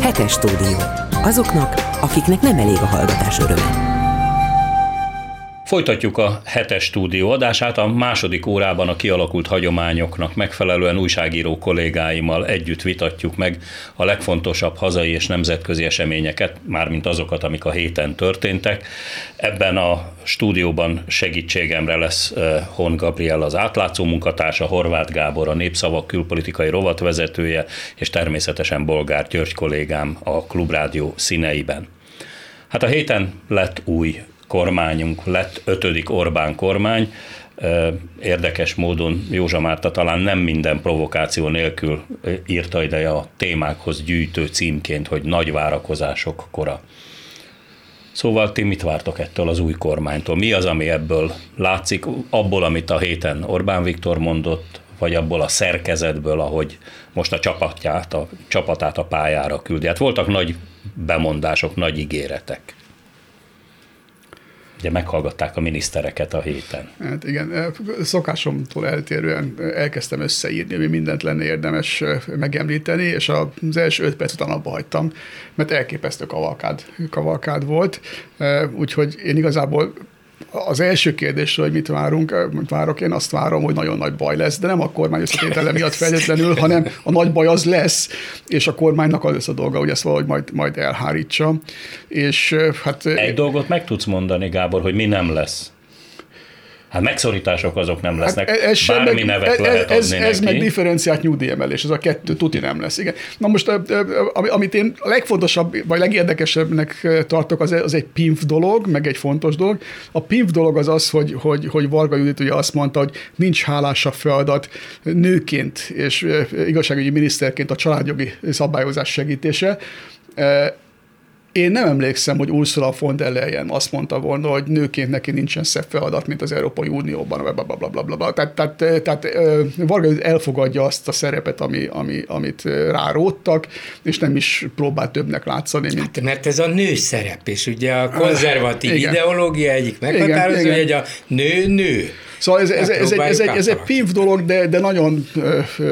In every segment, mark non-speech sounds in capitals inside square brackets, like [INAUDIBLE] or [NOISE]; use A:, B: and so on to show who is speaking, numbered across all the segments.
A: Hetes stúdió. Azoknak, akiknek nem elég a hallgatás öröme.
B: Folytatjuk a hetes stúdió adását. A második órában a kialakult hagyományoknak megfelelően újságíró kollégáimmal együtt vitatjuk meg a legfontosabb hazai és nemzetközi eseményeket, mármint azokat, amik a héten történtek. Ebben a stúdióban segítségemre lesz eh, Hon Gabriel az átlátszó munkatársa, Horváth Gábor a Népszavak külpolitikai rovatvezetője, és természetesen Bolgár György kollégám a Klubrádió színeiben. Hát a héten lett új kormányunk lett ötödik Orbán kormány. Érdekes módon Józsa Márta talán nem minden provokáció nélkül írta ide a témákhoz gyűjtő címként, hogy nagy várakozások kora. Szóval ti mit vártok ettől az új kormánytól? Mi az, ami ebből látszik, abból, amit a héten Orbán Viktor mondott, vagy abból a szerkezetből, ahogy most a csapatját, a csapatát a pályára küldi. Hát voltak nagy bemondások, nagy ígéretek. Ugye meghallgatták a minisztereket a héten.
C: Hát igen, szokásomtól eltérően elkezdtem összeírni, hogy mindent lenne érdemes megemlíteni, és az első öt perc után abba hagytam, mert elképesztő kavalkád, kavalkád volt, úgyhogy én igazából az első kérdésről, hogy mit várunk, mit várok, én azt várom, hogy nagyon nagy baj lesz, de nem a kormány összetétele miatt feltétlenül, hanem a nagy baj az lesz, és a kormánynak az lesz a dolga, hogy ezt valahogy majd, majd elhárítsa. És hát...
B: Egy dolgot meg tudsz mondani, Gábor, hogy mi nem lesz. Hát megszorítások azok nem lesznek, hát ez bármi meg, nevet ez, lehet
C: ez,
B: adni
C: ez
B: neki.
C: meg differenciált nyugdíjemelés, ez a kettő tuti nem lesz. Igen. Na most, amit én a legfontosabb, vagy legérdekesebbnek tartok, az, az egy PINF dolog, meg egy fontos dolog. A PINF dolog az az, hogy, hogy, hogy Varga Judit ugye azt mondta, hogy nincs hálásabb feladat nőként és igazságügyi miniszterként a családjogi szabályozás segítése én nem emlékszem, hogy Ursula von der Leyen azt mondta volna, hogy nőként neki nincsen szebb feladat, mint az Európai Unióban, blablabla. Tehát, tehát, tehát Varga elfogadja azt a szerepet, ami, ami, amit ráróttak, és nem is próbál többnek látszani. Mint...
D: Hát, mert ez a nő szerep, és ugye a konzervatív igen. ideológia egyik meghatározó, hogy a nő nő.
C: Szóval ez, ez, ez, egy, ez, egy, ez egy PIV dolog, de, de nagyon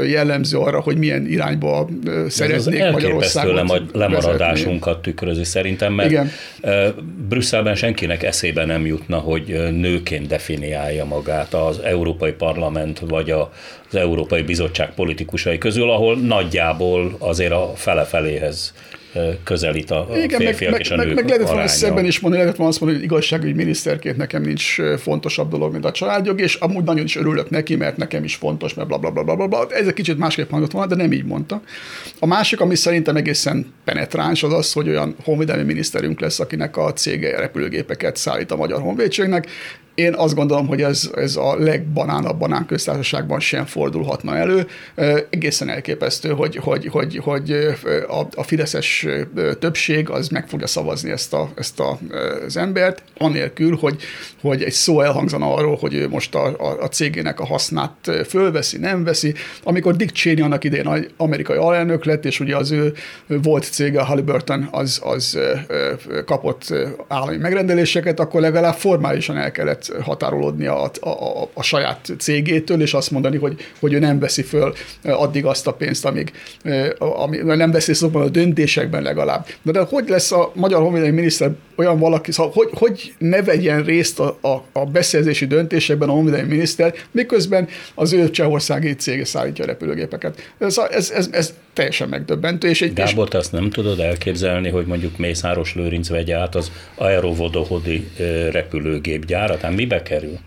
C: jellemző arra, hogy milyen irányba szeretnék Magyarországot
B: le, lemaradásunkat tükrözi szerintem, mert Igen. Brüsszelben senkinek eszébe nem jutna, hogy nőként definiálja magát az Európai Parlament vagy az Európai Bizottság politikusai közül, ahol nagyjából azért a fele-feléhez közelít a Igen, férfiak meg, és a
C: meg,
B: nők
C: meg, meg lehet volna szebben is mondani, lehet volna azt mondani, hogy igazságügyi miniszterként nekem nincs fontosabb dolog, mint a családjog, és amúgy nagyon is örülök neki, mert nekem is fontos, mert bla bla bla bla bla. Ez egy kicsit másképp hangzott volna, de nem így mondta. A másik, ami szerintem egészen penetráns, az az, hogy olyan honvédelmi miniszterünk lesz, akinek a cége repülőgépeket szállít a Magyar Honvédségnek. Én azt gondolom, hogy ez, ez a legbanánabb banán köztársaságban sem fordulhatna elő. Egészen elképesztő, hogy, hogy, hogy, hogy a, a Fideszes többség az meg fogja szavazni ezt, a, ezt a, az embert, anélkül, hogy, hogy egy szó elhangzana arról, hogy ő most a, a, a cégének a hasznát fölveszi, nem veszi. Amikor Dick Cheney annak idején amerikai alelnök lett, és ugye az ő volt cége, a Halliburton, az, az kapott állami megrendeléseket, akkor legalább formálisan el kellett határolódni a, a, a, a saját cégétől, és azt mondani, hogy, hogy ő nem veszi föl addig azt a pénzt, amíg ami, nem veszi szokban a döntésekben legalább. De, de hogy lesz a magyar honvédelmi miniszter olyan valaki, szóval hogy, hogy ne vegyen részt a, a, a beszerzési döntésekben a honvédelmi miniszter, miközben az ő csehországi cége szállítja a repülőgépeket. Ez, ez, ez, ez teljesen megdöbbentő. És egy,
B: Gábor, te azt nem tudod elképzelni, hogy mondjuk Mészáros Lőrinc vegye át az Aerovodohodi repülőgépgyárat? Hát mibe kerül?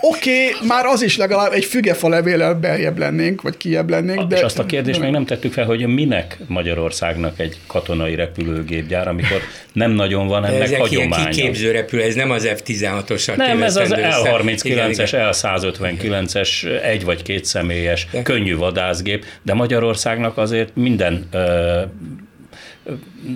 C: Oké, okay, már az is legalább egy fügefa levéllel beljebb lennénk, vagy kiebb lennénk.
B: De... És azt a kérdést még nem tettük fel, hogy minek Magyarországnak egy katonai repülőgépgyár, amikor nem nagyon van ennek Ezek hagyománya. Ezek
D: kiképző repülő, ez nem az F-16-osat
B: Nem, ez az L-39-es, L-159-es, egy vagy két személyes, de. könnyű vadászgép, de Magyarországnak azért minden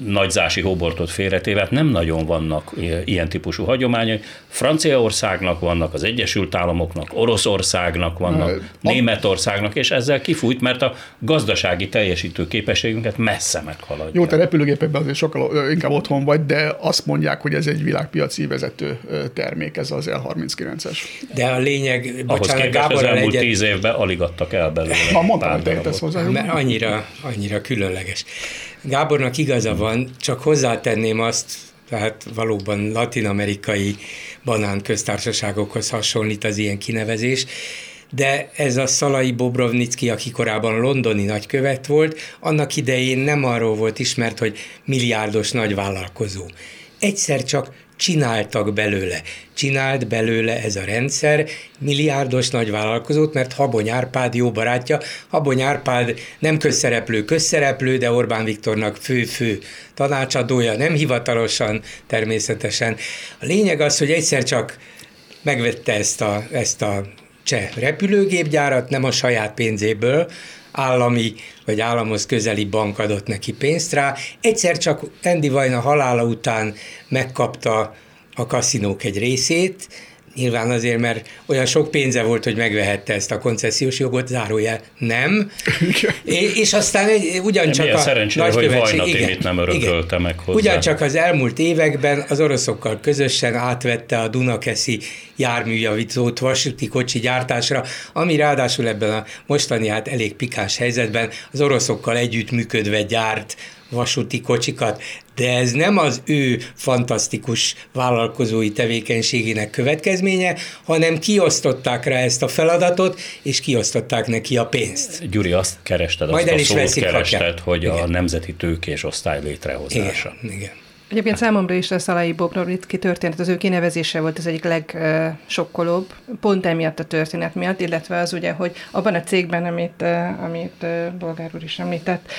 B: nagyzási hobortot félretéve, nem nagyon vannak ilyen típusú hagyományai. Franciaországnak vannak, az Egyesült Államoknak, Oroszországnak vannak, a... Németországnak, és ezzel kifújt, mert a gazdasági teljesítő képességünket messze meghaladja.
C: Jó, te repülőgépekben azért sokkal inkább otthon vagy, de azt mondják, hogy ez egy világpiaci vezető termék, ez az L39-es.
D: De a lényeg,
B: Ahhoz bocsánat, Gábor az elmúlt egyet... tíz évben alig adtak el belőle.
C: Ma mondtam, hogy hozzá.
D: Mert annyira, annyira különleges. Gábornak igaza van, csak hozzátenném azt, tehát valóban latin-amerikai banánköztársaságokhoz hasonlít az ilyen kinevezés, de ez a Szalai Bobrovnicki, aki korábban londoni nagykövet volt, annak idején nem arról volt ismert, hogy milliárdos nagyvállalkozó. Egyszer csak csináltak belőle. Csinált belőle ez a rendszer milliárdos nagyvállalkozót, mert Habony Árpád jó barátja. Habony Árpád nem közszereplő, közszereplő, de Orbán Viktornak fő-fő tanácsadója, nem hivatalosan természetesen. A lényeg az, hogy egyszer csak megvette ezt a, ezt a cseh repülőgépgyárat, nem a saját pénzéből, állami vagy államhoz közeli bank adott neki pénzt rá. Egyszer csak Andy Vajna halála után megkapta a kaszinók egy részét, Nyilván azért, mert olyan sok pénze volt, hogy megvehette ezt a koncesziós jogot, zárójel nem. és aztán egy, ugyancsak
B: a szerencsére, hogy Vajna igen, nem örökölte meg hozzá.
D: Ugyancsak az elmúlt években az oroszokkal közösen átvette a Dunakeszi járműjavítót vasúti kocsi gyártásra, ami ráadásul ebben a mostani hát elég pikáns helyzetben az oroszokkal együtt működve gyárt vasúti kocsikat, de ez nem az ő fantasztikus vállalkozói tevékenységének következménye, hanem kiosztották rá ezt a feladatot, és kiosztották neki a pénzt.
B: Gyuri, azt kerested, Majd azt el is a szót kerested, hogy igen. a nemzeti tőkés osztály létrehozása.
D: Igen, igen.
E: Egyébként számomra is a Szalai Bobrovicki történet, az ő kinevezése volt az egyik legsokkolóbb, pont emiatt a történet miatt, illetve az ugye, hogy abban a cégben, amit, amit Bolgár úr is említett,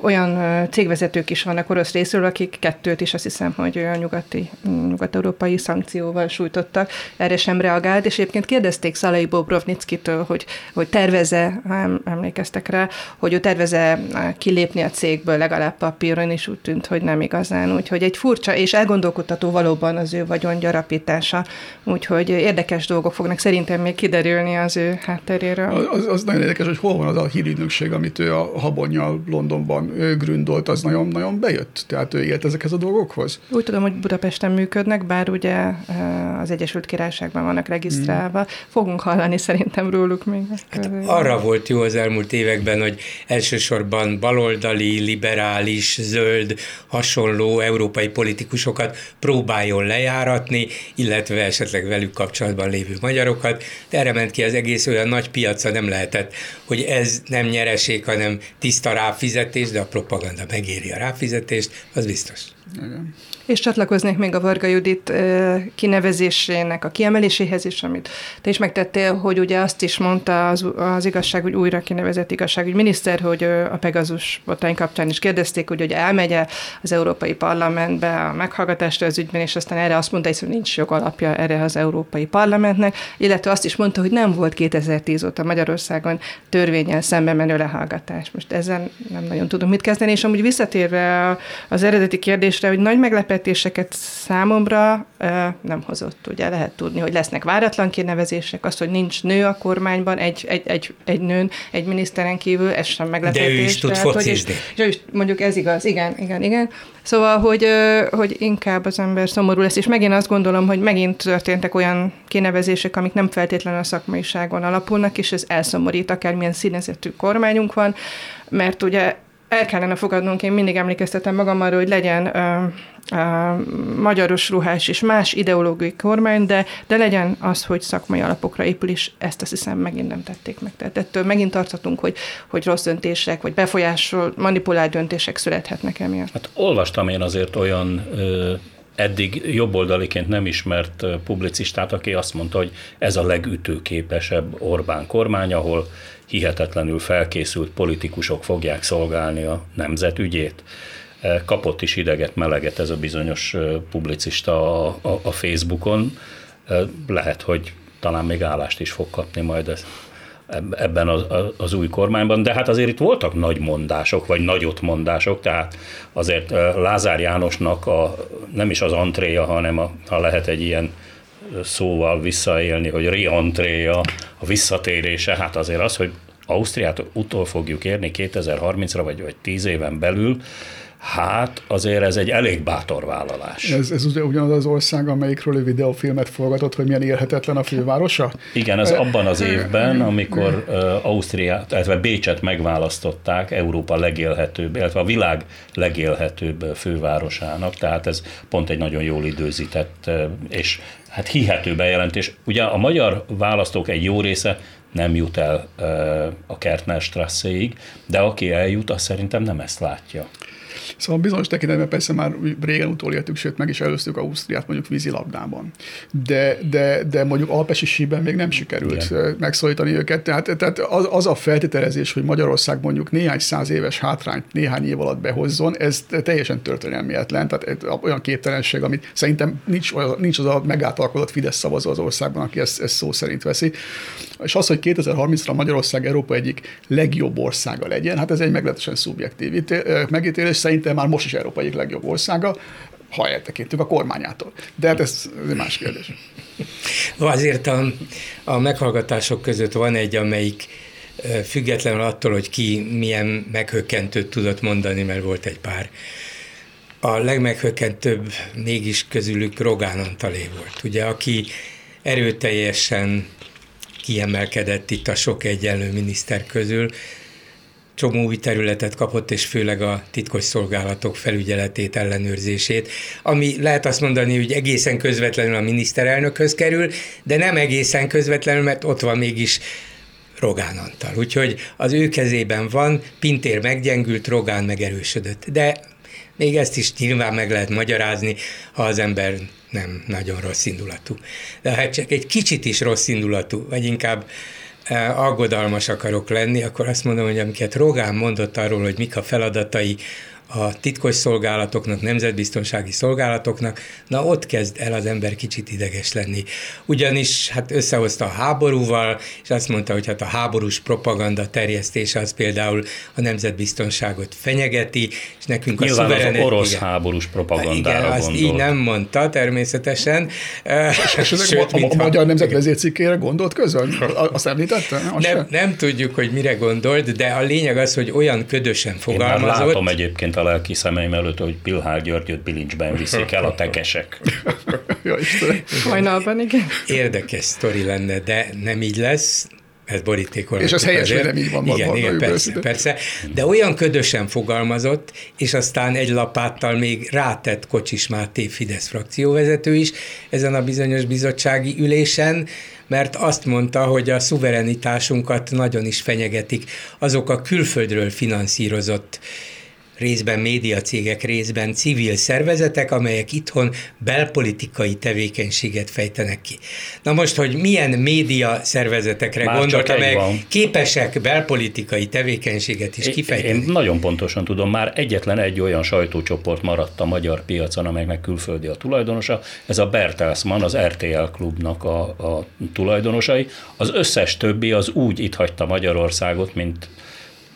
E: olyan cégvezetők is vannak orosz részről, akik kettőt is azt hiszem, hogy olyan nyugati, nyugat-európai szankcióval sújtottak, erre sem reagált, és egyébként kérdezték Szalai Bobrovnickitől, hogy, hogy terveze, ha emlékeztek rá, hogy ő terveze kilépni a cégből legalább papíron, és úgy tűnt, hogy nem igazán, úgy, Úgyhogy egy furcsa és elgondolkodtató valóban az ő vagyon gyarapítása. Úgyhogy érdekes dolgok fognak szerintem még kiderülni az ő hátteréről.
C: Az, az nagyon érdekes, hogy hol van az a hírügynökség, amit ő a Habonnyal Londonban gründolt, az nagyon-nagyon bejött. Tehát ő élt ezekhez a dolgokhoz?
E: Úgy tudom, hogy Budapesten működnek, bár ugye az Egyesült Királyságban vannak regisztrálva. Hmm. Fogunk hallani szerintem róluk még.
D: Hát arra volt jó az elmúlt években, hogy elsősorban baloldali, liberális, zöld, hasonló euró európai politikusokat próbáljon lejáratni, illetve esetleg velük kapcsolatban lévő magyarokat. De erre ment ki az egész olyan nagy piaca nem lehetett, hogy ez nem nyereség, hanem tiszta ráfizetés, de a propaganda megéri a ráfizetést, az biztos.
E: Igen. És csatlakoznék még a Varga Judit kinevezésének a kiemeléséhez is, amit te is megtettél, hogy ugye azt is mondta az, az igazságügy újra kinevezett igazságügy miniszter, hogy a Pegazus botrány kapcsán is kérdezték, hogy, hogy elmegye az Európai Parlamentbe a meghallgatásra az ügyben, és aztán erre azt mondta, hogy nincs jogalapja erre az Európai Parlamentnek, illetve azt is mondta, hogy nem volt 2010 óta Magyarországon törvényel szembe menő lehallgatás. Most ezzel nem nagyon tudom mit kezdeni, és amúgy visszatérve az eredeti kérdésre, hogy nagy meglepő meglepetéseket számomra nem hozott. Ugye lehet tudni, hogy lesznek váratlan kinevezések, az, hogy nincs nő a kormányban, egy, egy, egy, egy nőn, egy miniszteren kívül, ez sem meglepetés.
D: De ő is tud tehát, focizni.
E: Hogy, és, mondjuk ez igaz, igen, igen, igen. Szóval, hogy, hogy inkább az ember szomorú lesz, és megint azt gondolom, hogy megint történtek olyan kinevezések, amik nem feltétlenül a szakmaiságon alapulnak, és ez elszomorít, akármilyen színezetű kormányunk van, mert ugye el kellene fogadnunk, én mindig emlékeztetem magam arra, hogy legyen ö, ö, magyaros ruhás és más ideológiai kormány, de, de legyen az, hogy szakmai alapokra épül, és ezt azt hiszem megint nem tették meg. Tehát ettől megint tarthatunk, hogy, hogy rossz döntések, vagy befolyásol, manipulált döntések születhetnek emiatt.
B: Hát olvastam én azért olyan ö, eddig jobboldaliként nem ismert publicistát, aki azt mondta, hogy ez a legütőképesebb Orbán kormány, ahol hihetetlenül felkészült politikusok fogják szolgálni a nemzetügyét. E, kapott is ideget, meleget ez a bizonyos e, publicista a, a, a Facebookon. E, lehet, hogy talán még állást is fog kapni majd ez, ebben az, az új kormányban, de hát azért itt voltak nagy mondások, vagy nagyot mondások, tehát azért Lázár Jánosnak a, nem is az antréja, hanem a, ha lehet egy ilyen szóval visszaélni, hogy reentréja, a visszatérése, hát azért az, hogy Ausztriát utol fogjuk érni 2030-ra, vagy, vagy 10 éven belül, Hát azért ez egy elég bátor vállalás.
C: Ez, ez ugye ugyanaz az ország, amelyikről ő videófilmet forgatott, hogy milyen élhetetlen a fővárosa?
B: Igen, ez abban az évben, amikor Ausztriát, illetve Bécset megválasztották Európa legélhetőbb, illetve a világ legélhetőbb fővárosának, tehát ez pont egy nagyon jól időzített és hát hihető bejelentés. Ugye a magyar választók egy jó része nem jut el a Kertner Strasséig, de aki eljut, az szerintem nem ezt látja.
C: Szóval bizonyos tekintetben persze már régen utolértük, sőt meg is előztük Ausztriát mondjuk vízilabdában. De, de, de mondjuk Alpesi síben még nem sikerült Igen. megszólítani őket. Tehát, tehát az, az, a feltételezés, hogy Magyarország mondjuk néhány száz éves hátrányt néhány év alatt behozzon, ez teljesen történelmietlen. Tehát olyan képtelenség, amit szerintem nincs, nincs az a megáltalkodott Fidesz szavazó az országban, aki ezt, ezt szó szerint veszi. És az, hogy 2030-ra Magyarország Európa egyik legjobb országa legyen, hát ez egy meglehetősen szubjektív megítélés. Szerintem már most is Európa egyik legjobb országa, ha eltekintünk a kormányától. De hát ez, ez egy más kérdés.
D: Azért a, a meghallgatások között van egy, amelyik függetlenül attól, hogy ki milyen meghökkentőt tudott mondani, mert volt egy pár. A legmeghökkentőbb mégis közülük Rogán Antalé volt, ugye, aki erőteljesen kiemelkedett itt a sok egyenlő miniszter közül, csomó új területet kapott, és főleg a titkos szolgálatok felügyeletét, ellenőrzését, ami lehet azt mondani, hogy egészen közvetlenül a miniszterelnökhöz kerül, de nem egészen közvetlenül, mert ott van mégis Rogán Antal. Úgyhogy az ő kezében van, Pintér meggyengült, Rogán megerősödött. De még ezt is nyilván meg lehet magyarázni, ha az ember nem nagyon rossz indulatú. De hát csak egy kicsit is rossz indulatú, vagy inkább aggodalmas akarok lenni, akkor azt mondom, hogy amiket Rogán mondott arról, hogy mik a feladatai a titkos szolgálatoknak, nemzetbiztonsági szolgálatoknak, na ott kezd el az ember kicsit ideges lenni. Ugyanis hát összehozta a háborúval, és azt mondta, hogy hát a háborús propaganda terjesztése az például a nemzetbiztonságot fenyegeti, és nekünk
B: Nyilván
D: a szuverenet...
B: az orosz igen, háborús propagandára
D: igen, azt
B: gondolt.
D: így nem mondta természetesen.
C: És ezek [LAUGHS] Sőt, a, a, a magyar nemzet vezércikkére gondolt közön? [LAUGHS] Azt említette?
D: Azt nem, nem tudjuk, hogy mire gondolt, de a lényeg az, hogy olyan ködösen fogalmazott. Én
B: már látom egyébként a lelki szemeim előtt, hogy Pilhár Györgyöt bilincsben viszik el a tekesek. [LAUGHS]
E: Hajnalban, igen.
D: Érdekes sztori lenne, de nem így lesz, ez borítékol.
C: És az helyes, hogy nem így van.
D: Igen, igen persze, persze. De olyan ködösen fogalmazott, és aztán egy lapáttal még rátett Kocsis Máté Fidesz frakcióvezető is ezen a bizonyos bizottsági ülésen, mert azt mondta, hogy a szuverenitásunkat nagyon is fenyegetik azok a külföldről finanszírozott részben médiacégek, részben civil szervezetek, amelyek itthon belpolitikai tevékenységet fejtenek ki. Na most, hogy milyen média szervezetekre Már gondolt, amelyek van. képesek belpolitikai tevékenységet is kifejteni?
B: Én nagyon pontosan tudom, már egyetlen egy olyan sajtócsoport maradt a magyar piacon, amelynek külföldi a tulajdonosa, ez a Bertelsmann, az RTL klubnak a, a tulajdonosai. Az összes többi az úgy itt hagyta Magyarországot, mint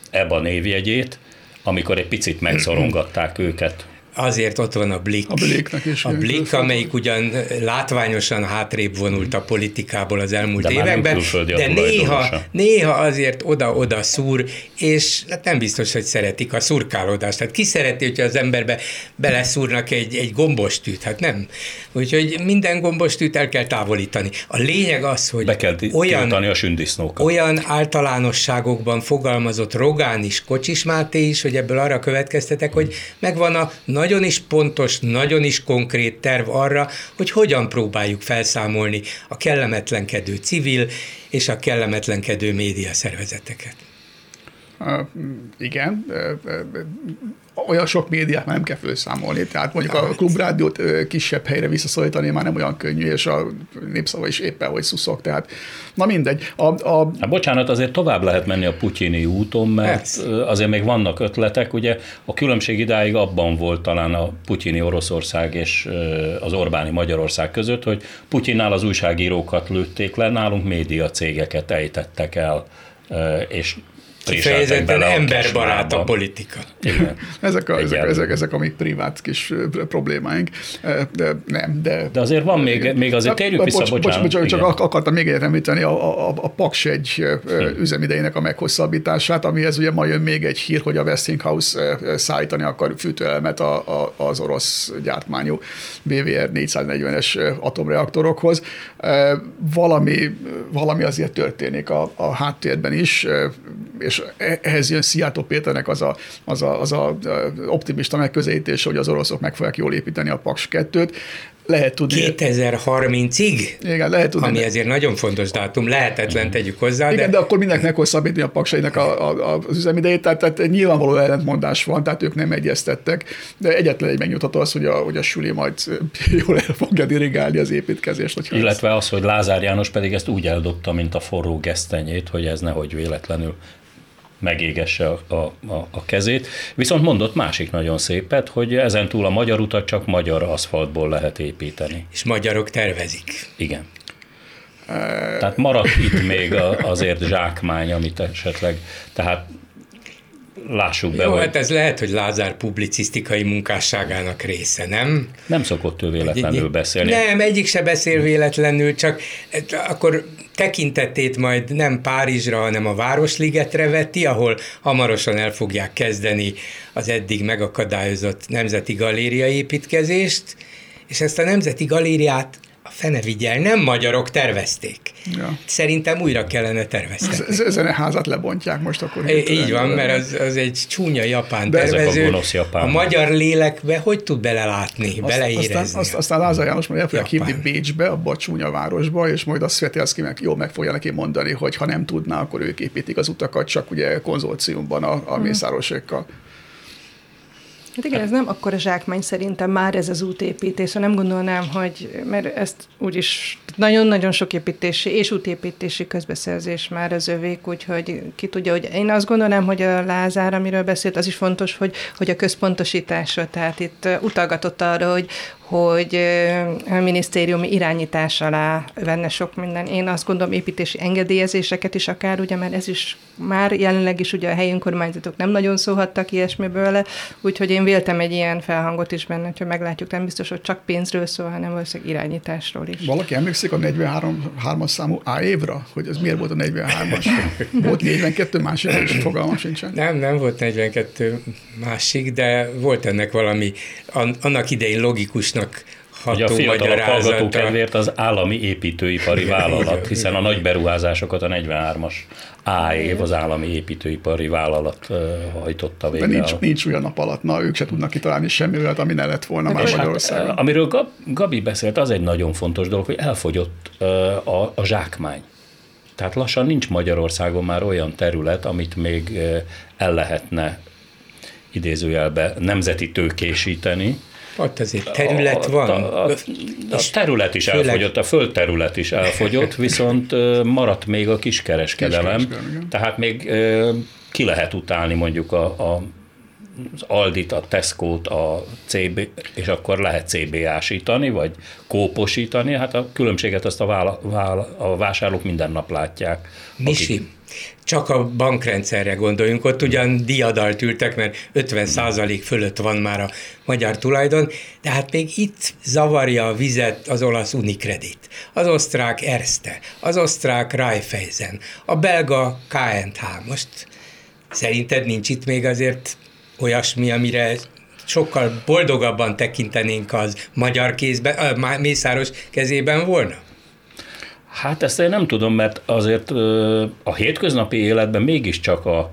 B: EBA névjegyét, amikor egy picit megszorongatták őket
D: azért ott van a Blick.
C: A Blicknek is.
D: A Blick, amelyik ugyan látványosan hátrébb vonult a politikából az elmúlt
B: de
D: években, de néha, néha azért oda-oda szúr, és hát nem biztos, hogy szeretik a szurkálódást. Tehát ki szereti, hogyha az emberbe beleszúrnak egy, egy gombostűt? Hát nem. Úgyhogy minden gombostűt el kell távolítani. A lényeg az, hogy
B: Be kell olyan, a sündisznókat.
D: olyan általánosságokban fogalmazott Rogán is, Kocsis Máté is, hogy ebből arra következtetek, hogy megvan a nagy nagyon is pontos, nagyon is konkrét terv arra, hogy hogyan próbáljuk felszámolni a kellemetlenkedő civil és a kellemetlenkedő média szervezeteket.
C: Uh, igen, olyan sok médiát már nem kell felszámolni, tehát mondjuk a klubrádiót kisebb helyre visszaszorítani már nem olyan könnyű, és a népszava is éppen, hogy szuszok, tehát na mindegy. A, a...
B: Hát bocsánat, azért tovább lehet menni a putyini úton, mert Ez. azért még vannak ötletek, ugye a különbség idáig abban volt talán a putyini Oroszország és az Orbáni Magyarország között, hogy Putyinnál az újságírókat lőtték le, nálunk média cégeket ejtettek el, és
D: Kifejezetten emberbarát a politika.
B: Igen. [LAUGHS]
C: Ezek, a, ezek, ezek, ezek a mi privát kis problémáink. De nem, de...
B: De azért van még, még azért térjük vissza,
C: bocs, bocs,
B: bocsánat.
C: bocs, csak
B: Igen.
C: akartam még egyet említeni a, a, a Paks egy ö, üzemidejének a meghosszabbítását, amihez ugye ma jön még egy hír, hogy a Westinghouse szállítani akar fűtőelemet a, a, az orosz gyártmányú BVR 440-es atomreaktorokhoz. Valami, valami azért történik a, a háttérben is, ö, és ehhez jön Szijjártó Péternek az a, az, a, az a optimista megközelítés, hogy az oroszok meg fogják jól építeni a Paks 2-t. Lehet tudni,
D: 2030-ig?
C: igen, lehet tudni,
D: Ami ezért nagyon fontos dátum, lehetetlen tegyük hozzá,
C: igen,
D: de,
C: de akkor mindenki meghosszabbítani a paksainak a, a, az üzemidejét, tehát, tehát nyilvánvaló ellentmondás van, tehát ők nem egyeztettek, de egyetlen egy megnyugtató az, hogy a, hogy a Süli majd [LAUGHS] jól el fogja dirigálni az építkezést.
B: Illetve az, hogy Lázár János pedig ezt úgy eldobta, mint a forró gesztenyét, hogy ez nehogy véletlenül megégesse a, a, a, kezét. Viszont mondott másik nagyon szépet, hogy ezen túl a magyar utat csak magyar aszfaltból lehet építeni.
D: és magyarok tervezik.
B: Igen. Tehát maradt itt még a- azért zsákmány, amit esetleg, tehát lássuk be,
D: Jó,
B: hogy
D: hát ez lehet, hogy Lázár publicisztikai munkásságának része, nem?
B: nem szokott ő véletlenül beszélni.
D: Nem, egyik se beszél véletlenül, csak eh, akkor tekintetét majd nem Párizsra, hanem a Városligetre veti, ahol hamarosan el fogják kezdeni az eddig megakadályozott Nemzeti Galéria építkezést, és ezt a Nemzeti Galériát fene vigyel, nem magyarok tervezték.
C: Ja.
D: Szerintem újra kellene terveztetni.
C: Ez- Ezen a házat lebontják most akkor.
D: É, Így van, mert az, az egy csúnya japán
C: De ezek
B: a
D: tervező.
B: gonosz japánok.
D: a magyar lélekbe hogy tud belelátni,
C: Azt-
D: beleérezni?
C: Aztán, azt, aztán Lázár János majd el fogják
D: Japán.
C: hívni Bécsbe, abba a csúnya városba, és majd a Svetelszki meg jól meg fogja neki mondani, hogy ha nem tudná, akkor ők építik az utakat, csak ugye konzorciumban a, a mészárosékkal.
E: Hát igen, ez nem akkora zsákmány szerintem már ez az útépítés, nem gondolnám, hogy, mert ezt úgyis nagyon-nagyon sok építési és útépítési közbeszerzés már az övék, úgyhogy ki tudja, hogy én azt gondolnám, hogy a Lázár, amiről beszélt, az is fontos, hogy, hogy a központosítása, tehát itt utalgatott arra, hogy, hogy a minisztériumi irányítás alá venne sok minden. Én azt gondolom építési engedélyezéseket is akár, ugye, mert ez is már jelenleg is ugye a helyi önkormányzatok nem nagyon szólhattak ilyesmiből le, úgyhogy én véltem egy ilyen felhangot is benne, hogyha meglátjuk, nem biztos, hogy csak pénzről szól, hanem valószínűleg irányításról is.
C: Valaki emlékszik a 43 as számú A évra, hogy ez miért volt a 43-as? Volt 42 másik, és fogalmam sincsen.
D: Nem, nem volt 42 másik, de volt ennek valami an- annak idején logikusnak
B: Hogy a
D: ható
B: fiatalok hallgató kedvéért az állami építőipari [LAUGHS] vállalat, hiszen a nagy beruházásokat a 43-as A év az állami építőipari vállalat hajtotta
C: De
B: végre.
C: nincs,
B: a-
C: nincs olyan nap alatt, na ők se tudnak kitalálni semmi olyat, ami ne lett volna már
B: hát,
C: Magyarországon.
B: eh, amiről Gab, Gabi beszélt, az egy nagyon fontos dolog, hogy elfogyott a, a zsákmány. Tehát lassan nincs Magyarországon már olyan terület, amit még el lehetne idézőjelbe nemzeti tőkésíteni.
D: Ott azért terület
B: a,
D: van.
B: A, a, a terület is
D: főleg-
B: elfogyott, a földterület is elfogyott, [LAUGHS] viszont maradt még a kiskereskedelem,
C: Kiskereskedelem,
B: tehát még ki lehet utálni mondjuk a, a az Aldit, a Tesco-t, a CB, és akkor lehet CB-ásítani, vagy kóposítani, hát a különbséget azt a, vála, vála, a vásárlók minden nap látják.
D: Misi, csak a bankrendszerre gondoljunk, ott ugyan diadalt ültek, mert 50% fölött van már a magyar tulajdon, de hát még itt zavarja a vizet az olasz Unicredit, az osztrák Erste, az osztrák Raiffeisen, a belga KNH. Most szerinted nincs itt még azért olyasmi, amire sokkal boldogabban tekintenénk az magyar kézben, a Mészáros kezében volna?
B: Hát ezt én nem tudom, mert azért a hétköznapi életben mégiscsak a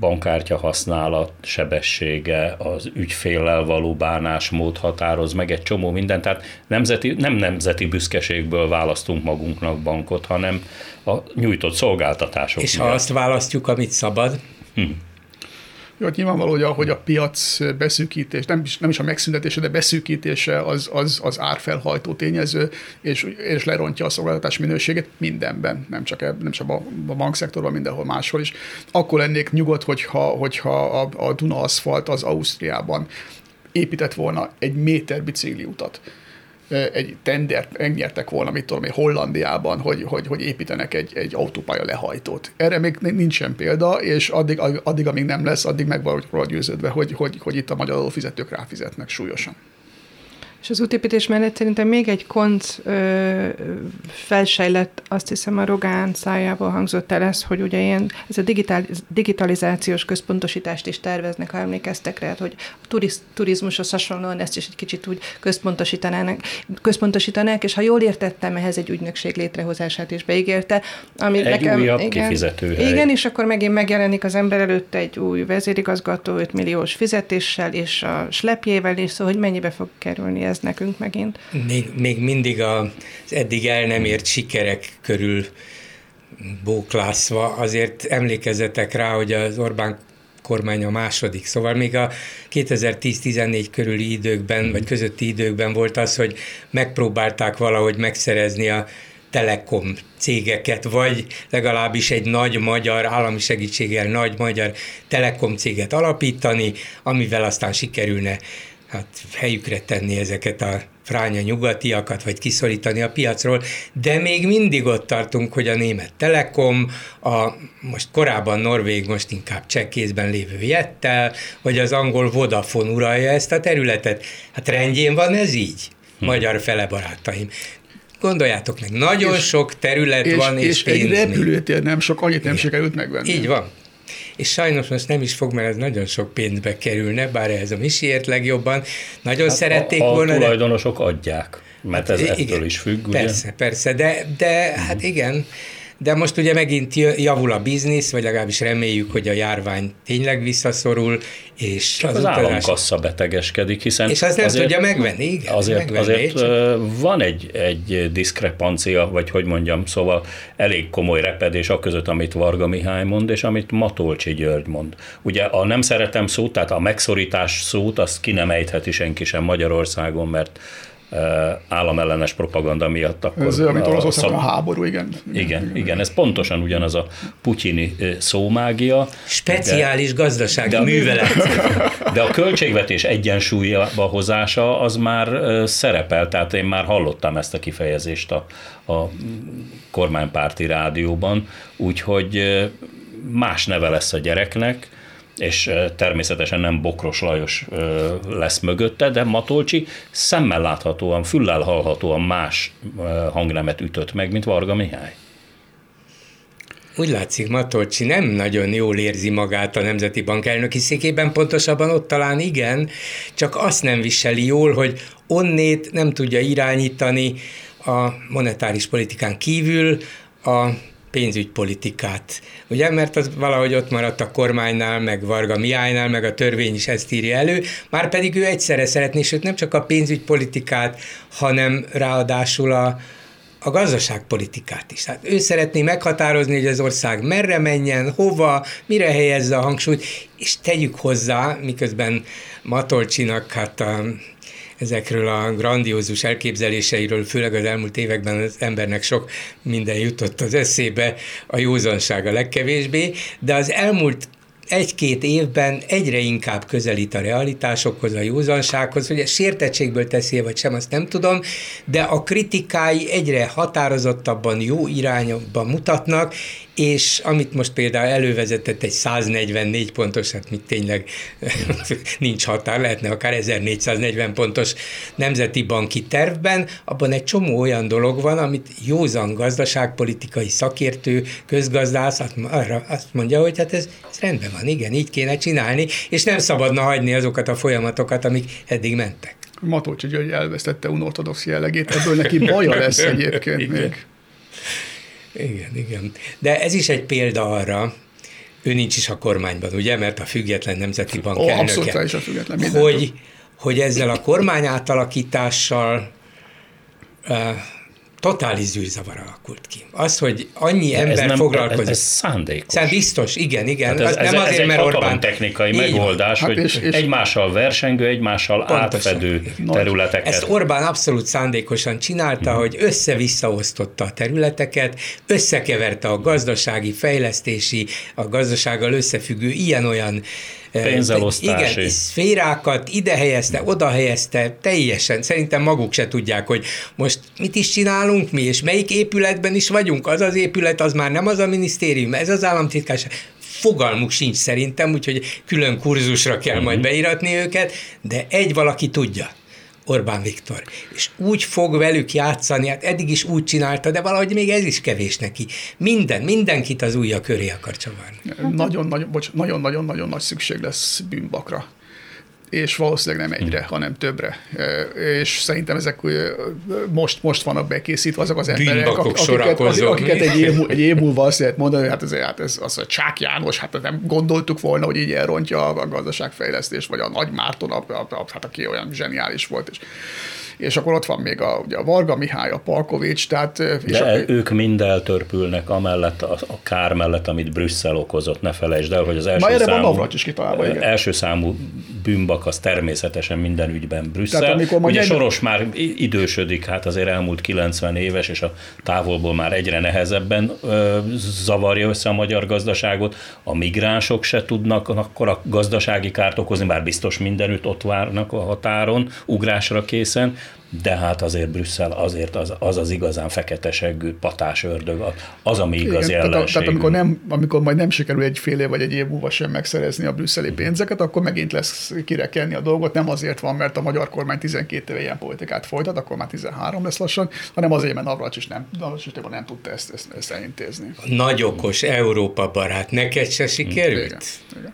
B: bankkártya használat sebessége, az ügyféllel való bánásmód határoz meg egy csomó mindent, tehát nemzeti, nem nemzeti büszkeségből választunk magunknak bankot, hanem a nyújtott szolgáltatások
D: És ha
B: miatt.
D: azt választjuk, amit szabad,
C: Jó, hát nyilvánvaló, hogy a, hogy a piac beszűkítés, nem is, nem is a megszüntetése, de beszűkítése az, az, az árfelhajtó tényező, és, és lerontja a szolgáltatás minőségét mindenben, nem csak, eb, nem csak a, a bankszektorban, mindenhol máshol is. Akkor lennék nyugodt, hogyha, hogyha a, a Duna aszfalt az Ausztriában épített volna egy méter bicikliutat egy tendert megnyertek volna, mit tudom én, Hollandiában, hogy, hogy, hogy építenek egy, egy autópálya lehajtót. Erre még nincsen példa, és addig, addig amíg nem lesz, addig meg vagyok győződve, hogy, hogy, hogy itt a magyar adófizetők ráfizetnek súlyosan.
E: És az útépítés mellett szerintem még egy konc ö, felsejlett, azt hiszem a Rogán szájából hangzott el ez, hogy ugye ilyen, ez a digitál, digitalizációs központosítást is terveznek, ha emlékeztek rá, hogy a turiz, turizmushoz hasonlóan ezt is egy kicsit úgy központosítanák, központosítanák, és ha jól értettem, ehhez egy ügynökség létrehozását is beígérte.
B: Ami egy nekem, újabb igen, kifizetőhely.
E: Igen, és akkor megint megjelenik az ember előtt egy új vezérigazgató 5 milliós fizetéssel, és a slepjével, és szóval, hogy mennyibe fog kerülni ez nekünk megint.
D: Még, még mindig az eddig el nem ért sikerek körül bóklászva, azért emlékezzetek rá, hogy az Orbán kormány a második. Szóval még a 2010-14 körüli időkben, vagy közötti időkben volt az, hogy megpróbálták valahogy megszerezni a telekom cégeket, vagy legalábbis egy nagy magyar, állami segítséggel nagy magyar telekom céget alapítani, amivel aztán sikerülne hát helyükre tenni ezeket a fránya nyugatiakat, vagy kiszorítani a piacról, de még mindig ott tartunk, hogy a német Telekom, a most korábban Norvég, most inkább cseh kézben lévő Jettel, vagy az angol Vodafone uralja ezt a területet. Hát rendjén van ez így, hm. magyar fele barátaim. Gondoljátok meg, nagyon és, sok terület és, van, és, és pénz
C: egy repülőtér nem sok, annyit nem sikerült megvenni.
D: Így van és sajnos most nem is fog, mert ez nagyon sok pénzbe kerülne, bár ez a Misiért legjobban. Nagyon hát szerették
B: a, a
D: volna.
B: A tulajdonosok de... adják, mert ez igen, ettől is függ.
D: Persze, ugye? persze, de, de hát igen, de most ugye megint javul a biznisz, vagy legalábbis reméljük, hogy a járvány tényleg visszaszorul, és
B: Csak az, az utazás... államkassa betegeskedik, hiszen...
D: És azt nem azért, tudja megvenni, igen.
B: Azért,
D: megvenni,
B: azért csak... van egy, egy diszkrepancia, vagy hogy mondjam, szóval elég komoly repedés a között, amit Varga Mihály mond, és amit Matolcsi György mond. Ugye a nem szeretem szót, tehát a megszorítás szót, azt ki nem ejtheti senki sem Magyarországon, mert államellenes propaganda miatt. Akkor
C: ez, amit Oroszországban a háború, igen.
B: Igen, igen, igen, ez pontosan ugyanaz a putyini szómágia.
D: Speciális de, gazdasági de, művelet. [LAUGHS]
B: De a költségvetés egyensúlyba hozása az már szerepel, tehát én már hallottam ezt a kifejezést a, a kormánypárti rádióban, úgyhogy más neve lesz a gyereknek, és természetesen nem Bokros Lajos lesz mögötte, de Matolcsi szemmel láthatóan, füllel hallhatóan más hangnemet ütött meg, mint Varga Mihály.
D: Úgy látszik, Matolcsi nem nagyon jól érzi magát a Nemzeti Bank elnöki székében, pontosabban ott talán igen, csak azt nem viseli jól, hogy onnét nem tudja irányítani a monetáris politikán kívül a pénzügypolitikát. Ugye, mert az valahogy ott maradt a kormánynál, meg Varga Miálynál, meg a törvény is ezt írja elő, már pedig ő egyszerre szeretné, sőt nem csak a pénzügypolitikát, hanem ráadásul a, a gazdaságpolitikát is. Hát ő szeretné meghatározni, hogy az ország merre menjen, hova, mire helyezze a hangsúlyt, és tegyük hozzá, miközben Matolcsinak hát a ezekről a grandiózus elképzeléseiről, főleg az elmúlt években az embernek sok minden jutott az eszébe, a józanság a legkevésbé, de az elmúlt egy-két évben egyre inkább közelít a realitásokhoz, a józansághoz, hogy a sértettségből teszi vagy sem, azt nem tudom, de a kritikái egyre határozottabban, jó irányba mutatnak, és amit most például elővezetett egy 144 pontos, hát mit tényleg [LAUGHS] nincs határ, lehetne akár 1440 pontos nemzeti banki tervben, abban egy csomó olyan dolog van, amit józan gazdaságpolitikai szakértő, közgazdász arra azt mondja, hogy hát ez, ez rendben van, igen, így kéne csinálni, és nem szabadna hagyni azokat a folyamatokat, amik eddig mentek.
C: Matolcsi György elvesztette unortodox jellegét, ebből neki baja lesz egyébként még.
D: Igen, igen. De ez is egy példa arra, ő nincs is a kormányban, ugye, mert a független nemzeti bank oh, elnöke,
C: abszolút is a független
D: hogy, hogy ezzel a kormány átalakítással uh, totális zűrzavar alakult ki. Az, hogy annyi ember ez nem, foglalkozik. Ez,
B: ez szándékos.
D: Szám biztos, igen, igen. Ez, ez, nem azért, ez mert Orbán...
B: technikai megoldás, hát hogy és, és egymással versengő, egymással pontosan. átfedő területeket.
D: Ezt Orbán abszolút szándékosan csinálta, hmm. hogy össze-visszaosztotta a területeket, összekeverte a gazdasági, fejlesztési, a gazdasággal összefüggő ilyen-olyan
B: Pénzelosztási.
D: Igen, szférákat ide helyezte, oda helyezte, teljesen. Szerintem maguk se tudják, hogy most mit is csinálunk mi, és melyik épületben is vagyunk. Az az épület, az már nem az a minisztérium, ez az államtitkárság fogalmuk sincs szerintem, úgyhogy külön kurzusra kell majd mhm. beiratni őket, de egy valaki tudja, Orbán Viktor. És úgy fog velük játszani, hát eddig is úgy csinálta, de valahogy még ez is kevés neki. Minden, mindenkit az ujja köré akar csavarni.
C: Nagyon-nagyon-nagyon nagy szükség lesz bűnbakra és valószínűleg nem egyre, hmm. hanem többre. És szerintem ezek most, most vannak bekészítve azok az emberek, akiket, akiket egy, év, egy év múlva azt lehet mondani, hogy hát ez, hát ez az a Csák János, hát nem gondoltuk volna, hogy így elrontja a gazdaságfejlesztést, vagy a Nagy Márton, a, a, a, hát aki olyan zseniális volt. És és akkor ott van még a, ugye a Varga Mihály, a Palkovics, tehát...
B: És De a, ők mind eltörpülnek amellett, a, a kár mellett, amit Brüsszel okozott, ne felejtsd el, hogy az első
C: erre
B: számú,
C: van is kitalálva, igen.
B: első számú bűnbak az természetesen minden ügyben Brüsszel. Tehát, amikor Ugye egy... Soros már idősödik, hát azért elmúlt 90 éves, és a távolból már egyre nehezebben ö, zavarja össze a magyar gazdaságot. A migránsok se tudnak akkor a gazdasági kárt okozni, bár biztos mindenütt ott várnak a határon, ugrásra készen de hát azért Brüsszel azért az az, az igazán seggű patás ördög, az, ami igazi Igen,
C: tehát, tehát amikor, nem, amikor majd nem sikerül egy fél év vagy egy év múlva sem megszerezni a brüsszeli pénzeket, akkor megint lesz kirekenni a dolgot, nem azért van, mert a magyar kormány 12 éve ilyen politikát folytat, akkor már 13 lesz lassan, hanem azért, mert Navracs is nem, Navracs is nem tudta ezt, ezt, ezt elintézni.
D: Nagy okos Európa barát, neked se sikerült? Igen, igen.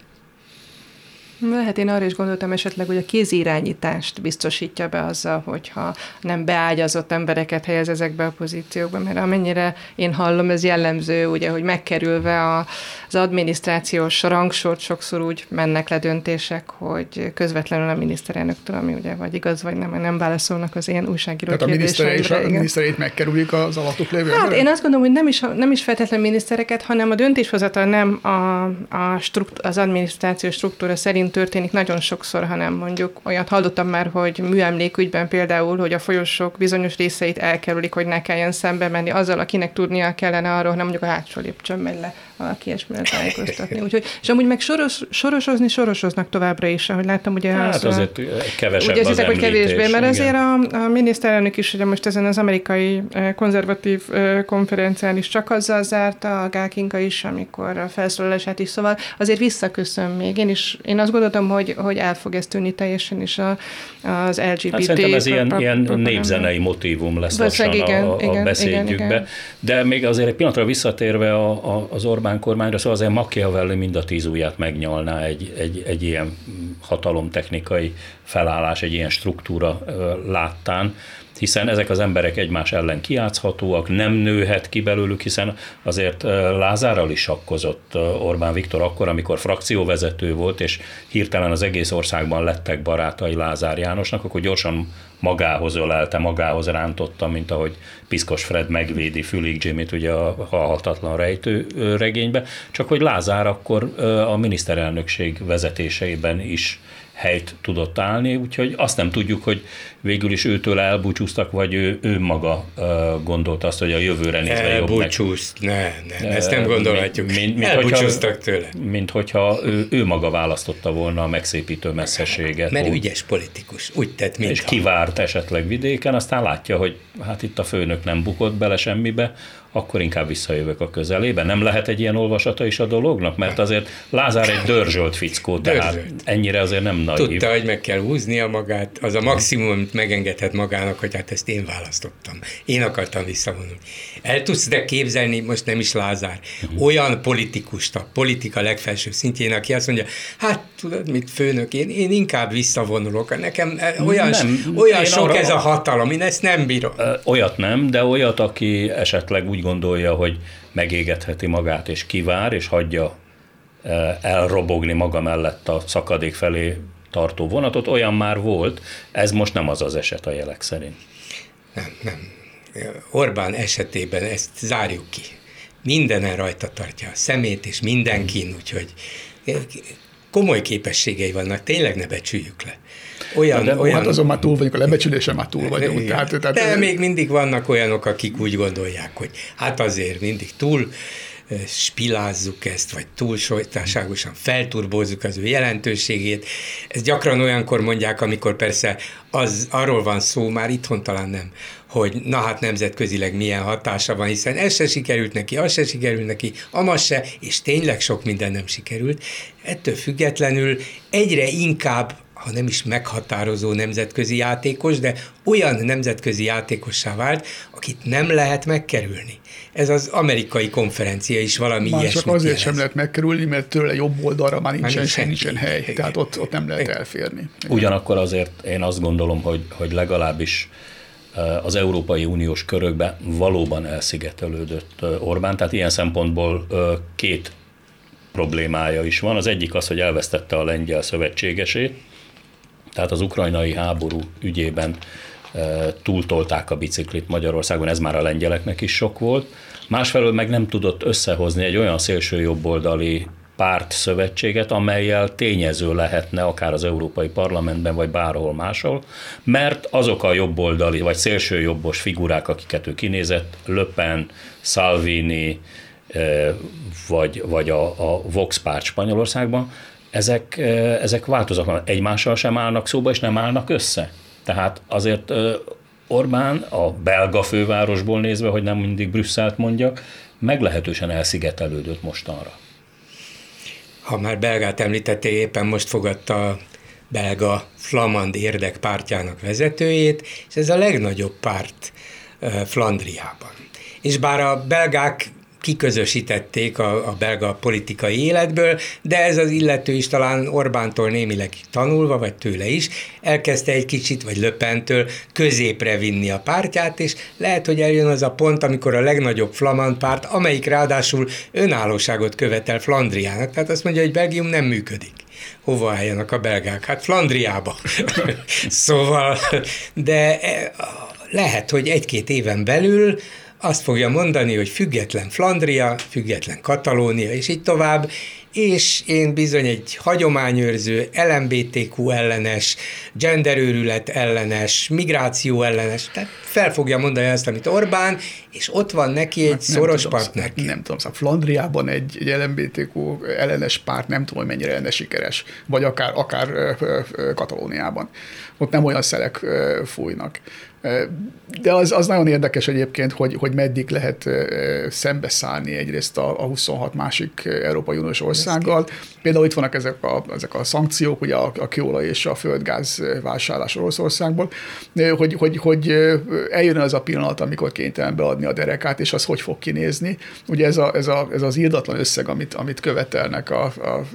E: Lehet, én arra is gondoltam esetleg, hogy a kézirányítást biztosítja be azzal, hogyha nem beágyazott embereket helyez ezekbe a pozíciókba, mert amennyire én hallom, ez jellemző, ugye, hogy megkerülve az adminisztrációs rangsort sokszor úgy mennek le döntések, hogy közvetlenül a miniszterelnöktől, ami ugye vagy igaz, vagy nem, nem válaszolnak az én újságíró
C: Tehát a miniszter és a miniszterét megkerülik az alattuk lévő
E: Hát én azt gondolom, hogy nem is, nem is feltétlenül minisztereket, hanem a döntéshozatal nem a, a strukt, az adminisztrációs struktúra szerint történik nagyon sokszor, hanem mondjuk olyat hallottam már, hogy műemlékügyben például, hogy a folyosók bizonyos részeit elkerülik, hogy ne kelljen szembe menni azzal, akinek tudnia kellene arról, hanem mondjuk a hátsó lépcsőn megy le valaki ilyesmire tájékoztatni. Úgyhogy, és amúgy meg soros, sorosozni sorosoznak továbbra is, ahogy láttam, ugye
B: hát az, azért kevesebb ugye az
E: hogy kevésbé, mert azért a, a miniszterelnök is ugye most ezen az amerikai konzervatív konferencián is csak azzal zárta, a Gákinka is, amikor a felszólalását is, szóval azért visszaköszön még. Én is, én azt gondoltam, hogy, hogy el fog ez tűnni teljesen is a, az LGBT. Hát
B: szerintem ez ilyen, ilyen népzenei motívum lesz lassan igen, a, a igen, beszédjükbe. Igen, igen. De még azért egy pillanatra visszatérve a, a, az Orbán kormányra, szóval azért Machiavelli mind a tíz ujját megnyalná egy, egy, egy ilyen hatalomtechnikai felállás, egy ilyen struktúra láttán, hiszen ezek az emberek egymás ellen kiátszhatóak, nem nőhet ki belőlük, hiszen azért Lázárral is sakkozott Orbán Viktor akkor, amikor frakcióvezető volt, és hirtelen az egész országban lettek barátai Lázár Jánosnak, akkor gyorsan magához ölelte, magához rántotta, mint ahogy Piszkos Fred megvédi Fülig Jimmy-t ugye a halhatatlan rejtő regénybe, csak hogy Lázár akkor a miniszterelnökség vezetéseiben is helyt tudott állni, úgyhogy azt nem tudjuk, hogy végül is őtől elbúcsúztak, vagy ő, ő maga gondolta azt, hogy a jövőre nézve
D: jobb Elbúcsúzt, ne, ne, ezt nem gondolhatjuk. Mint, mint Elbúcsúztak hogyha, tőle.
B: Mint hogyha ő, ő maga választotta volna a megszépítő messzeséget.
D: Mert úgy, ügyes politikus, úgy tett, mint
B: És kivárt esetleg vidéken, aztán látja, hogy hát itt a főnök nem bukott bele semmibe, akkor inkább visszajövök a közelébe. Nem lehet egy ilyen olvasata is a dolognak? Mert azért Lázár egy dörzsölt fickó, tehát dörzsölt. ennyire azért nem nagy.
D: Tudta, hogy meg kell húznia magát, az a maximum, amit megengedhet magának, hogy hát ezt én választottam. Én akartam visszavonulni. El tudsz de képzelni, most nem is Lázár, uh-huh. olyan politikust a politika legfelsőbb szintjén, aki azt mondja, hát tudod, mit főnök, én, én inkább visszavonulok. Nekem eh, olyan, nem, olyan sok arra, ez a hatalom, én ezt nem bírom.
B: Olyat nem, de olyat, aki esetleg úgy gondolja, hogy megégetheti magát, és kivár, és hagyja elrobogni maga mellett a szakadék felé tartó vonatot, olyan már volt, ez most nem az az eset a jelek szerint.
D: Nem, nem. Orbán esetében ezt zárjuk ki. Mindenen rajta tartja a szemét, és mindenkin, úgyhogy komoly képességei vannak, tényleg ne becsüljük le.
C: Olyan, de olyan... Hát azon már túl vagyunk, a lebecsülésen már túl vagyunk. Tehát,
D: tehát, de még mindig vannak olyanok, akik úgy gondolják, hogy hát azért mindig túl spilázzuk ezt, vagy túlságosan felturbózzuk az ő jelentőségét. Ez gyakran olyankor mondják, amikor persze az, arról van szó, már itthon talán nem, hogy na hát nemzetközileg milyen hatása van, hiszen ez se sikerült neki, az se sikerült neki, amaz se, és tényleg sok minden nem sikerült. Ettől függetlenül egyre inkább ha nem is meghatározó nemzetközi játékos, de olyan nemzetközi játékossá vált, akit nem lehet megkerülni. Ez az amerikai konferencia is valami
C: már
D: ilyesmit
C: csak azért
D: jelez.
C: sem lehet megkerülni, mert tőle jobb oldalra már nincsen,
D: nincsen
C: nincsen, nincsen hely,
D: Igen.
C: tehát ott, ott nem lehet elférni.
B: Ugyanakkor azért én azt gondolom, hogy, hogy legalábbis eh, az Európai Uniós körökben valóban elszigetelődött eh, Orbán, tehát ilyen szempontból eh, két problémája is van. Az egyik az, hogy elvesztette a lengyel szövetségesét, tehát az ukrajnai háború ügyében e, túltolták a biciklit Magyarországon, ez már a lengyeleknek is sok volt. Másfelől meg nem tudott összehozni egy olyan szélső jobboldali párt szövetséget, amelyel tényező lehetne akár az Európai Parlamentben, vagy bárhol máshol, mert azok a jobboldali, vagy szélső jobbos figurák, akiket ő kinézett, Le Pen, Salvini, e, vagy, vagy a, a Vox párt Spanyolországban, ezek, ezek változatlan, egymással sem állnak szóba, és nem állnak össze. Tehát azért Orbán a belga fővárosból nézve, hogy nem mindig Brüsszelt mondjak, meglehetősen elszigetelődött mostanra.
D: Ha már belgát említettél, éppen most fogadta a belga flamand érdek pártjának vezetőjét, és ez a legnagyobb párt Flandriában. És bár a belgák kiközösítették a, a belga politikai életből, de ez az illető is talán Orbántól némileg tanulva, vagy tőle is, elkezdte egy kicsit, vagy Löpentől középre vinni a pártját, és lehet, hogy eljön az a pont, amikor a legnagyobb flamand párt, amelyik ráadásul önállóságot követel Flandriának, tehát azt mondja, hogy Belgium nem működik hova álljanak a belgák? Hát Flandriába. [LAUGHS] szóval, de lehet, hogy egy-két éven belül azt fogja mondani, hogy független Flandria, független Katalónia, és így tovább, és én bizony egy hagyományőrző, LMBTQ ellenes, genderőrület ellenes, migráció ellenes, tehát fel fogja mondani azt, amit Orbán, és ott van neki egy
C: Hát
D: szoros
C: tudom,
D: partner.
C: Nem, nem tudom, szóval Flandriában egy, egy LMBTQ ellenes párt nem tudom, hogy mennyire lenne sikeres, vagy akár, akár Katalóniában. Ott nem olyan szelek fújnak. De az, az nagyon érdekes egyébként, hogy, hogy meddig lehet szembeszállni egyrészt a, a 26 másik Európai Uniós országgal. Például itt vannak ezek a, ezek a szankciók, ugye a, a kőolaj és a földgáz vásárlás Oroszországból, hogy, hogy, hogy eljön az a pillanat, amikor kénytelen beadni a derekát, és az hogy fog kinézni. Ugye ez, a, ez, a, ez az írdatlan összeg, amit, amit követelnek a, a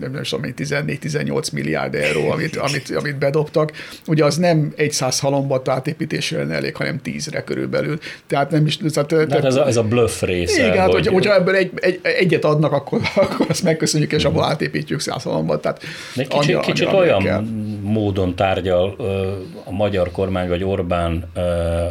C: nem tudom, 14-18 milliárd euró, amit, amit, amit bedobtak, ugye az nem egy száz halombat átépítésre lenne elég, hanem tízre körülbelül. Tehát nem is... Tehát,
B: tehát, tehát ez, a, ez a bluff része.
C: Igen, hát, hogy, hogyha ebből egy, egy, egyet adnak, akkor, [LAUGHS] akkor azt megköszönjük, és abból átépítjük száz halombat. Tehát
B: De kicsit, annyira, kicsit annyira olyan kell. módon tárgyal a magyar kormány, vagy Orbán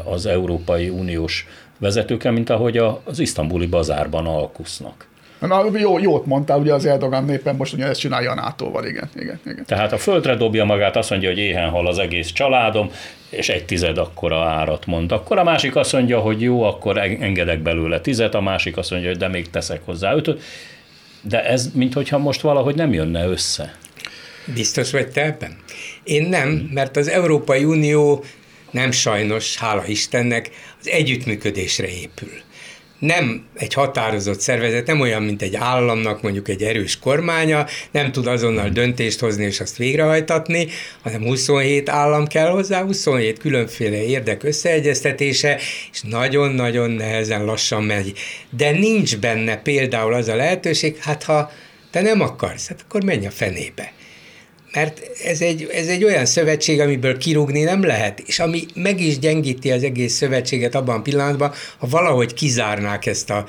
B: az Európai Uniós vezetőkkel, mint ahogy az isztambuli bazárban alkusznak.
C: Na, jó, jót mondtál, ugye az Erdogan népen most ugye ezt csinálja a NATO-val, igen, igen, igen.
B: Tehát a földre dobja magát, azt mondja, hogy éhen hal az egész családom, és egy tized akkora árat mond. Akkor a másik azt mondja, hogy jó, akkor engedek belőle tizet, a másik azt mondja, hogy de még teszek hozzá ötöt. De ez, mintha most valahogy nem jönne össze.
D: Biztos vagy te ebben? Én nem, mert az Európai Unió nem sajnos, hála Istennek, az együttműködésre épül nem egy határozott szervezet, nem olyan, mint egy államnak mondjuk egy erős kormánya, nem tud azonnal döntést hozni és azt végrehajtatni, hanem 27 állam kell hozzá, 27 különféle érdek összeegyeztetése, és nagyon-nagyon nehezen lassan megy. De nincs benne például az a lehetőség, hát ha te nem akarsz, hát akkor menj a fenébe mert ez egy, ez egy olyan szövetség, amiből kirúgni nem lehet, és ami meg is gyengíti az egész szövetséget abban a pillanatban, ha valahogy kizárnák ezt a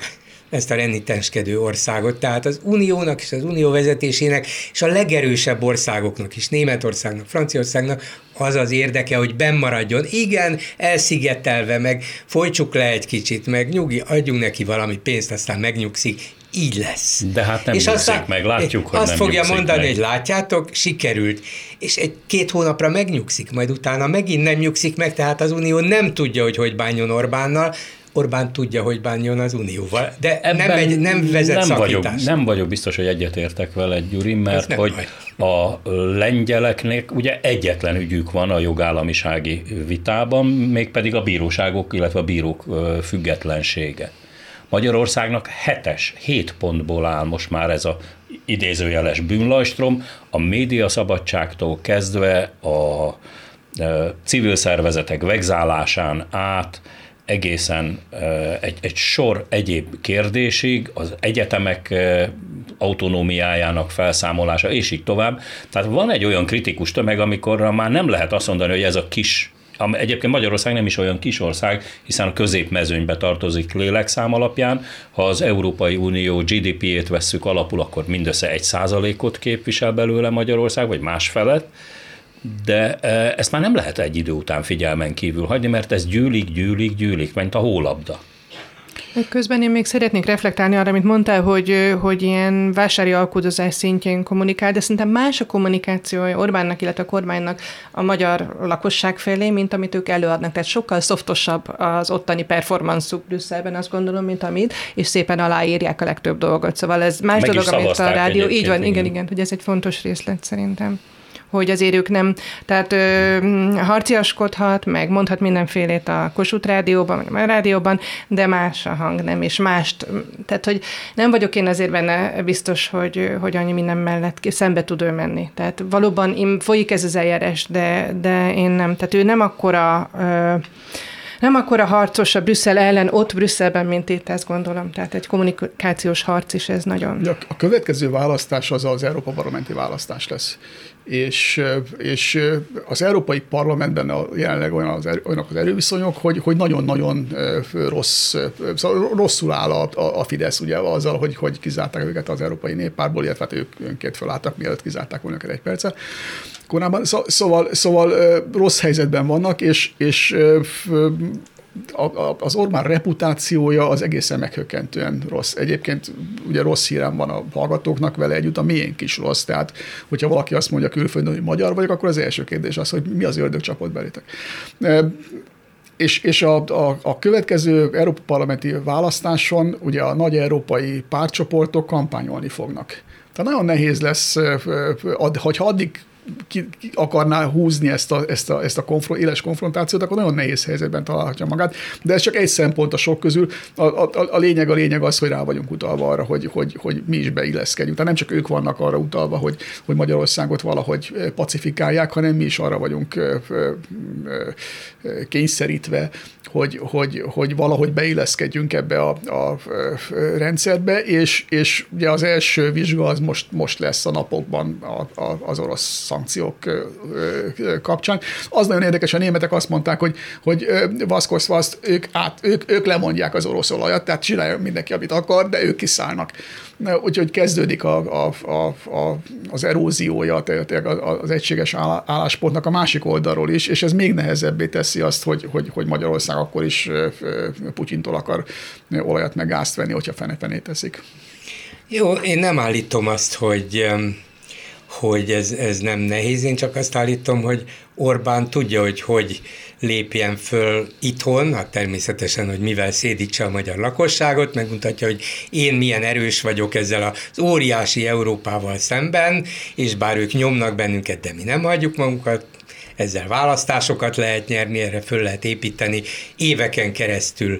D: ezt a renitenskedő országot. Tehát az uniónak és az unió vezetésének, és a legerősebb országoknak is, Németországnak, Franciaországnak az az érdeke, hogy bennmaradjon. Igen, elszigetelve, meg folytsuk le egy kicsit, meg nyugi, adjunk neki valami pénzt, aztán megnyugszik, így lesz.
B: De hát nem és aztán meg, látjuk, hogy
D: Azt
B: nem
D: fogja mondani,
B: meg.
D: hogy látjátok, sikerült, és egy két hónapra megnyugszik, majd utána megint nem nyugszik meg, tehát az Unió nem tudja, hogy hogy bánjon Orbánnal, Orbán tudja, hogy bánjon az Unióval, de Ebben nem, megy, nem vezet
B: nem vagyok, nem vagyok biztos, hogy egyetértek vele, Gyuri, mert hogy baj. a lengyeleknek ugye egyetlen ügyük van a jogállamisági vitában, mégpedig a bíróságok, illetve a bírók függetlensége. Magyarországnak hetes, hét pontból áll most már ez a idézőjeles bűnlajstrom, a médiaszabadságtól kezdve a civil szervezetek vegzálásán át, egészen egy, egy sor egyéb kérdésig, az egyetemek autonómiájának felszámolása, és így tovább. Tehát van egy olyan kritikus tömeg, amikor már nem lehet azt mondani, hogy ez a kis Egyébként Magyarország nem is olyan kis ország, hiszen a középmezőnybe tartozik lélekszám alapján. Ha az Európai Unió GDP-ét vesszük alapul, akkor mindössze egy százalékot képvisel belőle Magyarország, vagy más felett de e, ezt már nem lehet egy idő után figyelmen kívül hagyni, mert ez gyűlik, gyűlik, gyűlik, mint a hólabda.
E: Közben én még szeretnék reflektálni arra, amit mondtál, hogy, hogy ilyen vásári alkudozás szintjén kommunikál, de szerintem más a kommunikációja Orbánnak, illetve a kormánynak a magyar lakosság felé, mint amit ők előadnak. Tehát sokkal szoftosabb az ottani performanszuk Brüsszelben, azt gondolom, mint amit, és szépen aláírják a legtöbb dolgot. Szóval ez más Meg dolog, amit a rádió. Így van, igen, igen, igen, hogy ez egy fontos részlet szerintem hogy azért ők nem, tehát ö, harciaskodhat, meg mondhat mindenfélét a Kossuth rádióban, vagy a rádióban, de más a hang, nem, és mást, tehát hogy nem vagyok én azért benne biztos, hogy, hogy annyi minden mellett szembe tud ő menni. Tehát valóban én, folyik ez az eljárás, de, de én nem, tehát ő nem akkora ö, nem akkor a harcos a Brüsszel ellen ott Brüsszelben, mint itt, ezt gondolom. Tehát egy kommunikációs harc is ez nagyon.
C: A következő választás az az Európa Parlamenti választás lesz és, és az Európai Parlamentben a, jelenleg olyan az, erő, olyanok az erőviszonyok, hogy, hogy nagyon-nagyon rossz, szóval rosszul áll a, a, a Fidesz ugye azzal, hogy, hogy kizárták őket az Európai Néppárból, illetve hát ők önként felálltak, mielőtt kizárták volna őket egy percet korábban. Szóval, szóval rossz helyzetben vannak, és, és az Orbán reputációja az egészen meghökkentően rossz. Egyébként ugye rossz hírem van a hallgatóknak vele együtt, a miénk is rossz. Tehát, hogyha valaki azt mondja külföldön, hogy magyar vagyok, akkor az első kérdés az, hogy mi az ördög csapott belétek. És, és a, a, a következő Európa Parlamenti választáson ugye a nagy európai pártcsoportok kampányolni fognak. Tehát nagyon nehéz lesz, hogyha addig ki, ki akarná húzni ezt a, ezt a, ezt a konfront, éles konfrontációt, akkor nagyon nehéz helyzetben találhatja magát. De ez csak egy szempont a sok közül. A, a, a lényeg a lényeg az, hogy rá vagyunk utalva arra, hogy, hogy, hogy mi is beilleszkedjünk. Tehát nem csak ők vannak arra utalva, hogy, hogy Magyarországot valahogy pacifikálják, hanem mi is arra vagyunk kényszerítve, hogy, hogy, hogy valahogy beilleszkedjünk ebbe a, a rendszerbe, és, és ugye az első vizsga az most, most lesz a napokban az orosz szankciók kapcsán. Az nagyon érdekes, a németek azt mondták, hogy, hogy Vaszkoszvaszt, ők, át, ők, ők lemondják az orosz olajat, tehát csinálja mindenki, amit akar, de ők kiszállnak. Úgyhogy kezdődik a, a, a, a, az eróziója az egységes álláspontnak a másik oldalról is, és ez még nehezebbé teszi azt, hogy, hogy, hogy Magyarország akkor is Putyintól akar olajat meg gázt venni, hogyha fene-fené teszik.
D: Jó, én nem állítom azt, hogy hogy ez, ez nem nehéz, én csak azt állítom, hogy Orbán tudja, hogy hogy lépjen föl itthon, hát természetesen, hogy mivel szédítse a magyar lakosságot, megmutatja, hogy én milyen erős vagyok ezzel az óriási Európával szemben, és bár ők nyomnak bennünket, de mi nem hagyjuk magunkat, ezzel választásokat lehet nyerni, erre föl lehet építeni éveken keresztül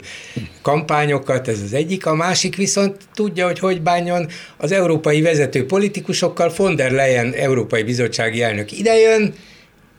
D: kampányokat, ez az egyik. A másik viszont tudja, hogy hogy bánjon az európai vezető politikusokkal, von der Leyen európai bizottsági elnök idejön,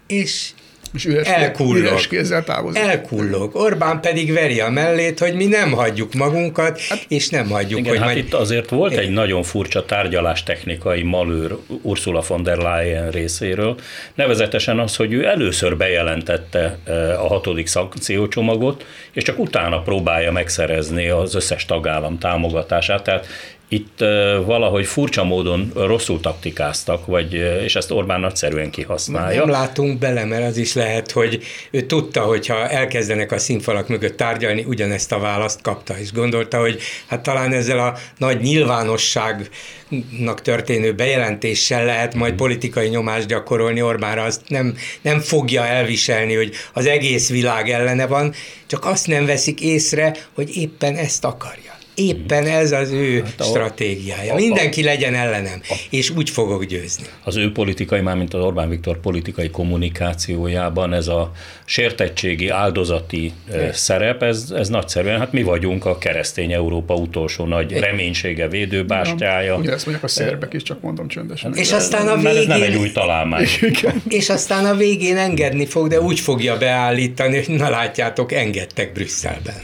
D: és és üres, elkullog. Üres kézzel távozik. Elkullog. Orbán pedig veri a mellét, hogy mi nem hagyjuk magunkat, hát, és nem hagyjuk,
B: igen,
D: hogy
B: hát
D: majd...
B: itt azért volt egy nagyon furcsa tárgyalástechnikai malőr Ursula von der Leyen részéről, nevezetesen az, hogy ő először bejelentette eh, a hatodik szankciócsomagot, és csak utána próbálja megszerezni az összes tagállam támogatását. Tehát itt valahogy furcsa módon rosszul taktikáztak, vagy, és ezt Orbán nagyszerűen kihasználja.
D: Nem látunk bele, mert az is lehet, hogy ő tudta, hogy ha elkezdenek a színfalak mögött tárgyalni, ugyanezt a választ kapta, és gondolta, hogy hát talán ezzel a nagy nyilvánosságnak történő bejelentéssel lehet majd politikai nyomást gyakorolni Orbánra, azt nem, nem fogja elviselni, hogy az egész világ ellene van, csak azt nem veszik észre, hogy éppen ezt akarja. Éppen ez az ő hát a, stratégiája. A, Mindenki legyen ellenem, a, és úgy fogok győzni.
B: Az ő politikai, mármint az Orbán Viktor politikai kommunikációjában ez a sértettségi, áldozati é. szerep, ez, ez nagyszerűen, hát mi vagyunk a keresztény Európa utolsó nagy é. reménysége, védőbástyája.
C: Ugye ezt mondják a szerbek is, csak mondom csöndesen.
D: És aztán a végén... ez
B: nem egy új találmány. [LAUGHS]
D: És aztán a végén engedni fog, de úgy fogja beállítani, hogy na látjátok, engedtek Brüsszelben.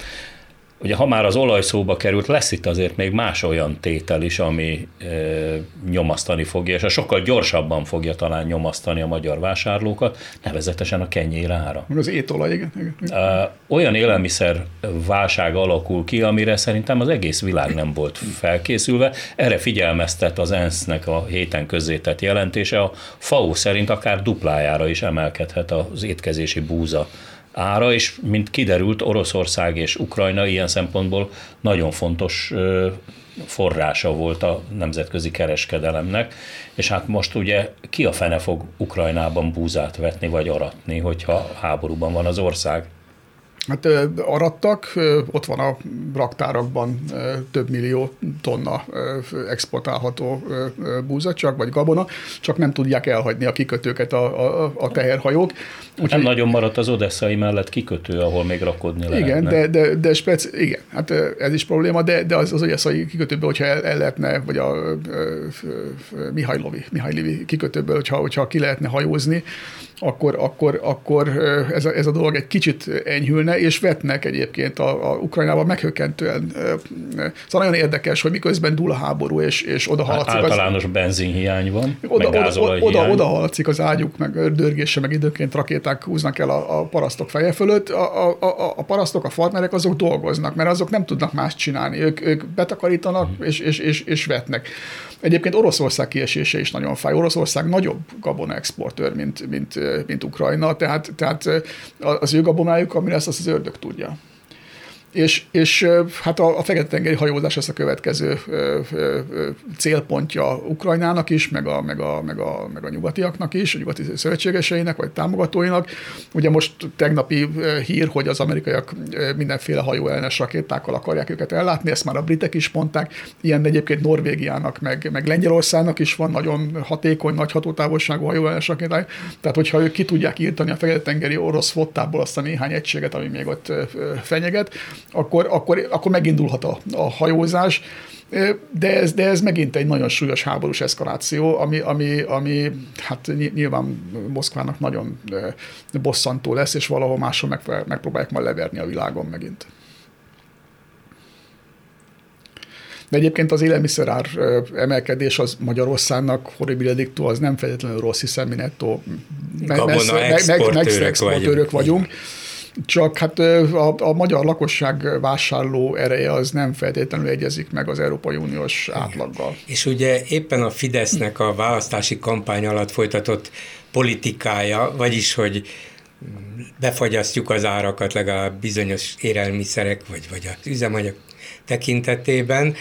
B: Ugye ha már az olaj szóba került, lesz itt azért még más olyan tétel is, ami e, nyomasztani fogja, és a sokkal gyorsabban fogja talán nyomasztani a magyar vásárlókat, nevezetesen a kenyér ára.
C: Az étolaj, igen.
B: Olyan élelmiszer válság alakul ki, amire szerintem az egész világ nem volt felkészülve. Erre figyelmeztet az ENSZ-nek a héten közzétett jelentése. A FAO szerint akár duplájára is emelkedhet az étkezési búza ára, és mint kiderült, Oroszország és Ukrajna ilyen szempontból nagyon fontos forrása volt a nemzetközi kereskedelemnek, és hát most ugye ki a fene fog Ukrajnában búzát vetni vagy aratni, hogyha háborúban van az ország?
C: Hát arattak, ott van a raktárakban több millió tonna exportálható búzacsak, vagy gabona, csak nem tudják elhagyni a kikötőket a, a, a teherhajók.
B: Úgy, nem nagyon maradt az odesszai mellett kikötő, ahol még rakodni lehetne.
C: Igen, de, de, de speci- igen, hát ez is probléma, de, de az, az odesszai kikötőből, hogyha el, el lehetne, vagy a, a, a Mihajlovi, Mihajlivi kikötőből, hogyha, hogyha ki lehetne hajózni, akkor, akkor, akkor ez, a, ez a dolog egy kicsit enyhülne, és vetnek egyébként a, a Ukrajnában meghökkentően. Szóval nagyon érdekes, hogy miközben dúl a háború, és, és oda haladszik.
B: Általános az, benzinhiány van,
C: oda, meg oda, oda, oda, oda haladszik az ágyuk, meg dörgése, meg időnként rakéták húznak el a, a parasztok feje fölött. A, a, a, a parasztok, a farmerek azok dolgoznak, mert azok nem tudnak más csinálni. Ők, ők betakarítanak, és, és, és, és vetnek. Egyébként Oroszország kiesése is nagyon fáj. Oroszország nagyobb gabona exportőr, mint, mint, mint Ukrajna, tehát, tehát az ő gabonájuk, ami lesz, azt az ördög tudja. És, és hát a, a Fekete-tengeri hajózás lesz a következő ö, ö, célpontja Ukrajnának is, meg a, meg, a, meg, a, meg a nyugatiaknak is, a nyugati szövetségeseinek, vagy támogatóinak. Ugye most tegnapi hír, hogy az amerikaiak mindenféle hajóellenes rakétákkal akarják őket ellátni, ezt már a britek is mondták, ilyen egyébként Norvégiának, meg, meg Lengyelországnak is van nagyon hatékony, nagy hatótávolságú hajóellenes rakéták. Tehát, hogyha ők ki tudják írtani a Fekete-tengeri orosz flottából azt a néhány egységet, ami még ott fenyeget, akkor, akkor, akkor megindulhat a, a hajózás. De ez, de ez megint egy nagyon súlyos háborús eszkaláció, ami, ami, ami hát nyilván Moszkvának nagyon bosszantó lesz, és valahol máshol meg, megpróbálják majd leverni a világon megint. De egyébként az élelmiszerár emelkedés az Magyarországnak horribil az nem feltétlenül rossz, hiszen mi nettó
D: meg, meg, meg,
C: exportőrök vagyunk. vagyunk csak hát a, a magyar lakosság vásárló ereje az nem feltétlenül egyezik meg az Európai Uniós átlaggal.
D: És ugye éppen a Fidesznek a választási kampány alatt folytatott politikája, vagyis, hogy befagyasztjuk az árakat legalább bizonyos élelmiszerek, vagy, vagy az üzemanyag tekintetében,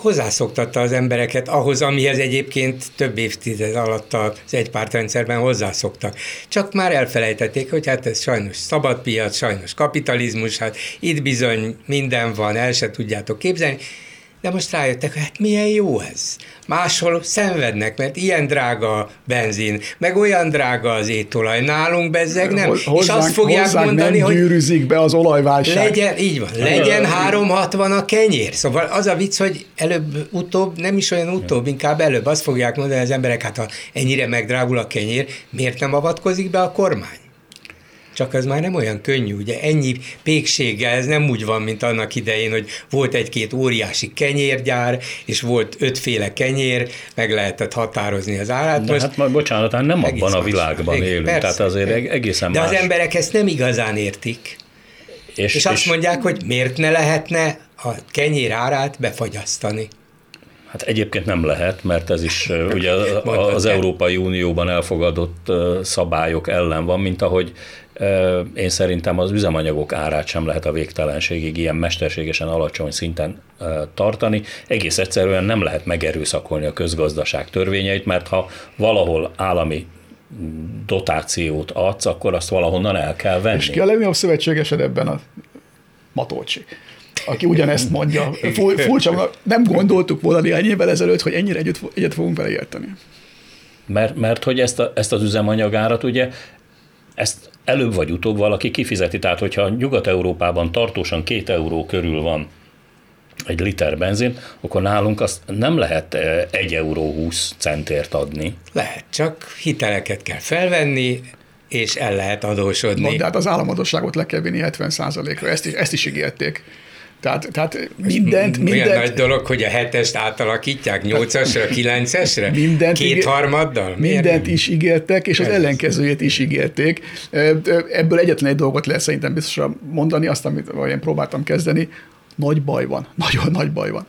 D: hozzászoktatta az embereket ahhoz, amihez egyébként több évtized alatt az egypártrendszerben hozzászoktak. Csak már elfelejtették, hogy hát ez sajnos szabadpiac, sajnos kapitalizmus, hát itt bizony minden van, el se tudjátok képzelni, de most rájöttek, hát milyen jó ez. Máshol szenvednek, mert ilyen drága a benzin, meg olyan drága az étolaj. Nálunk bezzeg nem.
C: Hozzánk, és azt fogják mondani, nem hogy gyűrűzik be az olajválság.
D: Legyen, így van, legyen 360 a kenyér. Szóval az a vicc, hogy előbb-utóbb, nem is olyan utóbb, inkább előbb azt fogják mondani az emberek, hát ha ennyire megdrágul a kenyér, miért nem avatkozik be a kormány? Csak ez már nem olyan könnyű, ugye ennyi pékséggel, ez nem úgy van, mint annak idején, hogy volt egy-két óriási kenyérgyár, és volt ötféle kenyér, meg lehetett határozni az árát.
B: De most hát majd bocsánat, hát nem abban a világban más. élünk, persze, tehát azért egészen
D: De
B: más.
D: az emberek ezt nem igazán értik. És, és azt és... mondják, hogy miért ne lehetne a kenyér árát befagyasztani.
B: Hát egyébként nem lehet, mert ez is ugye [LAUGHS] az Európai Unióban elfogadott szabályok ellen van, mint ahogy én szerintem az üzemanyagok árát sem lehet a végtelenségig ilyen mesterségesen alacsony szinten tartani. Egész egyszerűen nem lehet megerőszakolni a közgazdaság törvényeit, mert ha valahol állami dotációt adsz, akkor azt valahonnan el kell venni. És
C: ki a legnagyobb szövetségesed ebben a Matolcsi? aki ugyanezt mondja. Furcsa, nem gondoltuk volna néhány évvel ezelőtt, hogy ennyire együtt, egyet fogunk vele érteni.
B: Mert, mert hogy ezt, a, ezt az üzemanyagárat ugye ezt előbb vagy utóbb valaki kifizeti. Tehát, hogyha Nyugat-Európában tartósan két euró körül van egy liter benzin, akkor nálunk azt nem lehet egy euró 20 centért adni.
D: Lehet, csak hiteleket kell felvenni, és el lehet adósodni.
C: No, de hát az államadóságot le kell vinni 70 ra ezt is, ezt is ígérték. Tehát, tehát mindent, mindent...
D: Milyen nagy dolog, hogy a hetest átalakítják nyolcasra, [LAUGHS] kilencesre? Mindent Kétharmaddal?
C: Mindent is ígértek, és az Ez ellenkezőjét is ígérték. Ebből egyetlen egy dolgot lehet szerintem biztosan mondani, azt, amit én próbáltam kezdeni, nagy baj van, nagyon nagy baj van.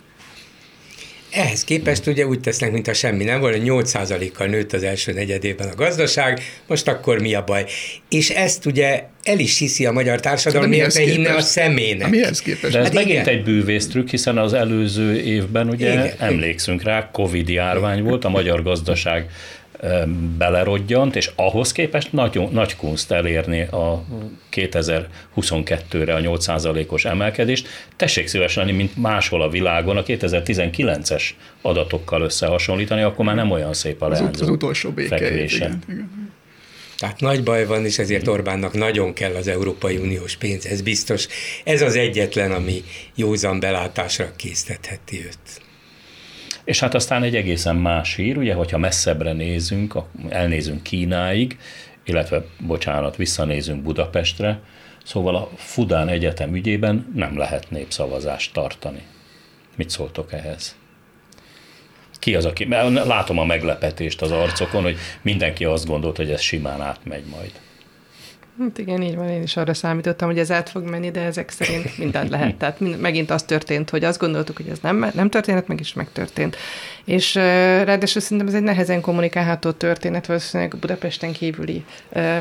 D: Ehhez képest ugye úgy tesznek, mintha semmi nem volna, 8%-kal nőtt az első negyedében a gazdaság, most akkor mi a baj? És ezt ugye el is hiszi a magyar társadalom, miért ne hinne a személynek.
C: Mihez képest?
B: De ez hát megint igen. egy bűvésztrük, hiszen az előző évben ugye igen. emlékszünk rá, Covid járvány volt, a magyar gazdaság belerodjant, és ahhoz képest nagy, nagy kunst elérni a 2022-re a 8%-os emelkedést. Tessék szíves lenni, mint máshol a világon a 2019-es adatokkal összehasonlítani, akkor már nem olyan szép a leányzó
C: Az utolsó béke. Igen, igen.
D: Tehát nagy baj van, és ezért Orbánnak nagyon kell az Európai Uniós pénz, ez biztos. Ez az egyetlen, ami józan belátásra késztetheti őt.
B: És hát aztán egy egészen más hír, ugye, hogyha messzebbre nézünk, elnézünk Kínáig, illetve, bocsánat, visszanézünk Budapestre, szóval a Fudán Egyetem ügyében nem lehet népszavazást tartani. Mit szóltok ehhez? Ki az, aki... Látom a meglepetést az arcokon, hogy mindenki azt gondolt, hogy ez simán átmegy majd.
E: Hát igen, így van, én is arra számítottam, hogy ez át fog menni, de ezek szerint mindent lehet. Tehát mind, megint az történt, hogy azt gondoltuk, hogy ez nem, nem történet, meg is megtörtént. És ráadásul szerintem ez egy nehezen kommunikálható történet, valószínűleg Budapesten kívüli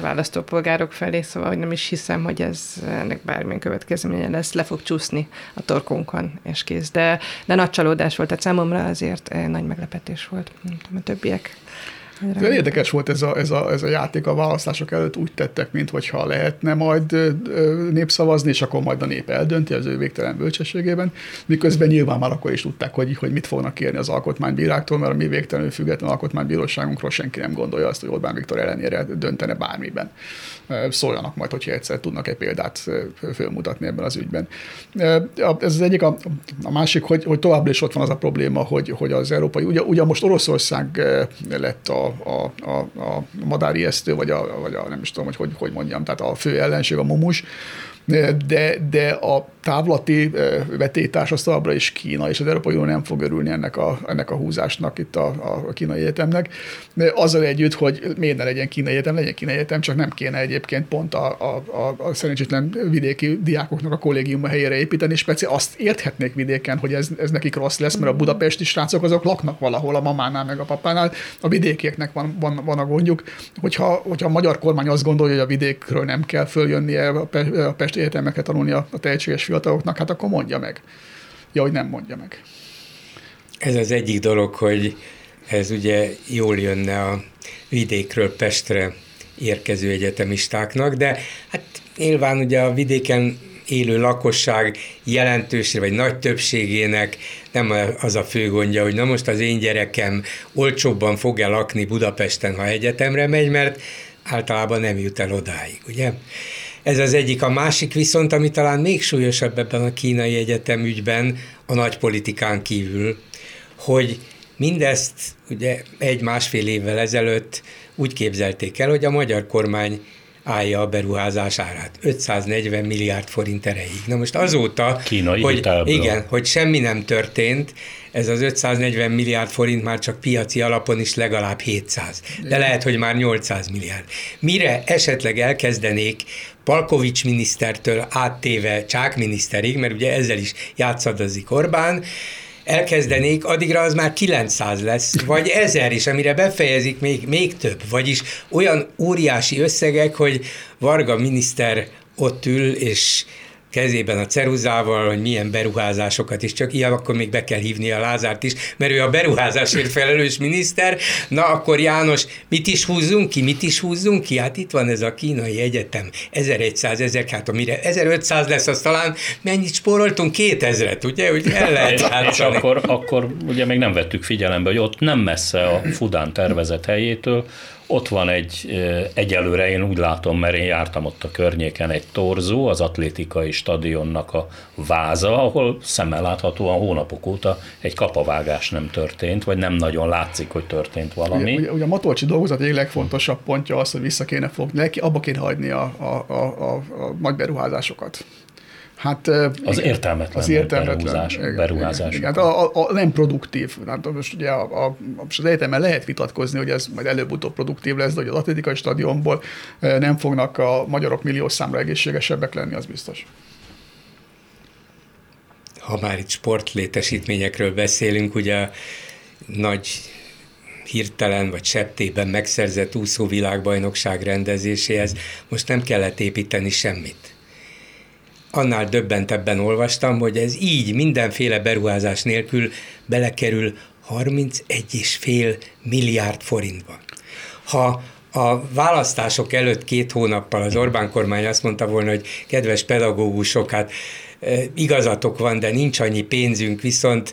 E: választópolgárok felé, szóval hogy nem is hiszem, hogy ez ennek bármilyen következménye lesz, le fog csúszni a torkunkon, és kész. De, de nagy csalódás volt, tehát számomra azért nagy meglepetés volt, mint a többiek.
C: De érdekes volt ez a, ez, a, ez a játék a választások előtt, úgy tettek, mintha lehetne majd népszavazni, és akkor majd a nép eldönti az ő végtelen bölcsességében, miközben nyilván már akkor is tudták, hogy, hogy mit fognak kérni az alkotmánybíráktól, mert a mi végtelenül független alkotmánybíróságunkról senki nem gondolja azt, hogy Orbán Viktor ellenére döntene bármiben. Szóljanak majd, hogyha egyszer tudnak egy példát fölmutatni ebben az ügyben. Ez az egyik, a, másik, hogy, hogy továbbra is ott van az a probléma, hogy, hogy az európai, ugye, ugye most Oroszország lett a a, a, a madárijesztő, vagy a, vagy a nem is tudom, hogy, hogy hogy mondjam, tehát a fő ellenség, a mumus, de, de a távlati vetétás az továbbra is Kína, és az Európai Unió nem fog örülni ennek a, ennek a húzásnak itt a, a kínai egyetemnek. De azzal együtt, hogy miért ne legyen kínai egyetem, legyen kínai egyetem, csak nem kéne egyébként pont a, a, a, a szerencsétlen vidéki diákoknak a kollégium helyére építeni, és speciál azt érthetnék vidéken, hogy ez, ez nekik rossz lesz, mert a budapesti srácok azok laknak valahol a mamánál meg a papánál, a vidékieknek van, van, van a gondjuk. Hogyha, hogyha a magyar kormány azt gondolja, hogy a vidékről nem kell följönnie a, a Pesti egyetemeket tanulni a, a tehetséges fiataloknak, hát akkor mondja meg. Ja, hogy nem mondja meg.
D: Ez az egyik dolog, hogy ez ugye jól jönne a vidékről Pestre érkező egyetemistáknak, de hát nyilván ugye a vidéken élő lakosság jelentős vagy nagy többségének nem az a fő gondja, hogy na most az én gyerekem olcsóbban fog el lakni Budapesten, ha egyetemre megy, mert általában nem jut el odáig, ugye? Ez az egyik. A másik viszont, ami talán még súlyosabb ebben a kínai egyetem ügyben, a nagy politikán kívül, hogy mindezt ugye egy-másfél évvel ezelőtt úgy képzelték el, hogy a magyar kormány állja a beruházás árát. 540 milliárd forint erejéig. Na most azóta,
B: Kínai
D: hogy, igen, hogy semmi nem történt, ez az 540 milliárd forint már csak piaci alapon is legalább 700, de lehet, hogy már 800 milliárd. Mire esetleg elkezdenék Palkovics minisztertől áttéve Csák miniszterig, mert ugye ezzel is játszadozik Orbán, elkezdenék, addigra az már 900 lesz, vagy 1000 is, amire befejezik még, még több. Vagyis olyan óriási összegek, hogy Varga miniszter ott ül, és kezében a ceruzával, hogy milyen beruházásokat is, csak ilyen akkor még be kell hívni a Lázárt is, mert ő a beruházásért felelős miniszter. Na akkor János, mit is húzzunk ki, mit is húzzunk ki? Hát itt van ez a kínai egyetem, 1100, 1000, hát amire 1500 lesz, az talán mennyit spóroltunk? 2000-et, ugye? Hogy el [LAUGHS] lehet
B: és, és akkor, akkor ugye még nem vettük figyelembe, hogy ott nem messze a Fudán tervezett helyétől, ott van egy, egyelőre én úgy látom, mert én jártam ott a környéken, egy torzó, az atlétikai stadionnak a váza, ahol szemmel láthatóan hónapok óta egy kapavágás nem történt, vagy nem nagyon látszik, hogy történt valami.
C: Ugye, ugye a Matolcsi dolgozat egyik legfontosabb pontja az, hogy vissza kéne fogni, abba kéne hagyni a, a, a, a, a nagy beruházásokat.
B: Hát, az értelmetlen az értelmetlen beruházás, igen, beruházás.
C: Igen, igen. A, a, a, nem produktív. Hát most ugye a, a, az egyetemen lehet vitatkozni, hogy ez majd előbb-utóbb produktív lesz, de hogy az atlétikai stadionból nem fognak a magyarok millió számra egészségesebbek lenni, az biztos.
D: Ha már itt sportlétesítményekről beszélünk, ugye nagy hirtelen vagy septében megszerzett úszó világbajnokság rendezéséhez most nem kellett építeni semmit annál döbbentebben olvastam, hogy ez így mindenféle beruházás nélkül belekerül 31,5 milliárd forintba. Ha a választások előtt két hónappal az Orbán kormány azt mondta volna, hogy kedves pedagógusok, hát e, igazatok van, de nincs annyi pénzünk, viszont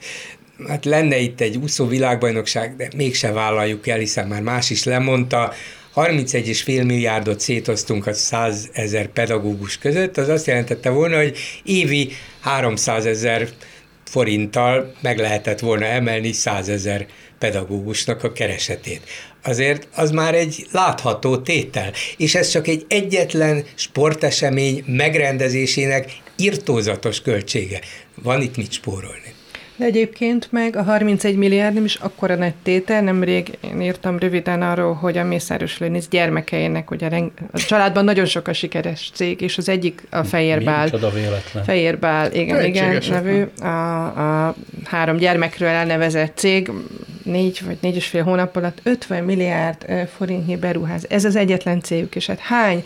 D: hát lenne itt egy úszó világbajnokság, de mégse vállaljuk el, hiszen már más is lemondta, 31,5 milliárdot szétoztunk a 100 ezer pedagógus között, az azt jelentette volna, hogy évi 300 ezer forinttal meg lehetett volna emelni 100 ezer pedagógusnak a keresetét. Azért az már egy látható tétel, és ez csak egy egyetlen sportesemény megrendezésének irtózatos költsége. Van itt mit spórolni.
E: De egyébként meg a 31 milliárd nem is akkora nagy tétel, nemrég én írtam röviden arról, hogy a Mészáros Lőnic gyermekeinek, ugye a családban nagyon sok a sikeres cég, és az egyik a Fejérbál. Fejérbál, igen, igen, nevű, a, a három gyermekről elnevezett cég, négy vagy négy és fél hónap alatt 50 milliárd forintnyi beruház. Ez az egyetlen cégük, és hát hány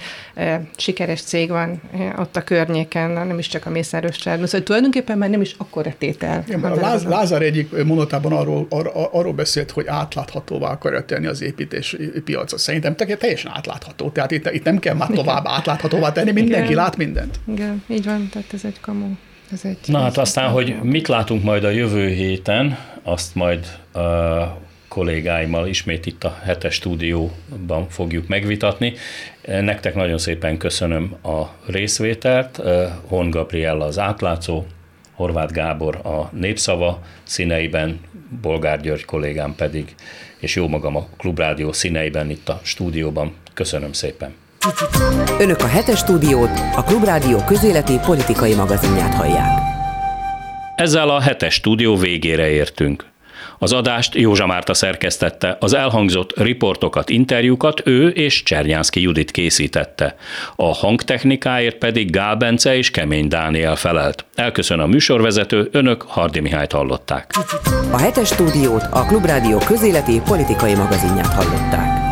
E: sikeres cég van ott a környéken, nem is csak a Mészáros családban. Szóval tulajdonképpen már nem is akkora tétel.
C: Igen, a Láz, Lázár egyik mondatában arról, ar, arról beszélt, hogy átláthatóvá akarja tenni az építés piacot. Szerintem teljesen átlátható. Tehát itt, itt nem kell már tovább átláthatóvá tenni, mindenki Igen. lát mindent.
E: Igen, így van, tehát ez egy kamu. Ez egy,
B: Na hát aztán, hogy mit látunk majd a jövő héten, azt majd a kollégáimmal ismét itt a hetes stúdióban fogjuk megvitatni. Nektek nagyon szépen köszönöm a részvételt. Hon Gabriella az átlátszó, Horváth Gábor a Népszava színeiben, Bolgár György kollégám pedig, és jó magam a Klubrádió színeiben itt a stúdióban. Köszönöm szépen!
A: Önök a hetes stúdiót, a Klubrádió közéleti politikai magazinját hallják.
B: Ezzel a hetes stúdió végére értünk. Az adást Józsa Márta szerkesztette, az elhangzott riportokat, interjúkat ő és Csernyánszki Judit készítette. A hangtechnikáért pedig Gál és Kemény Dániel felelt. Elköszön a műsorvezető, önök Hardi Mihályt hallották.
A: A hetes stúdiót a Klubrádió közéleti politikai magazinját hallották.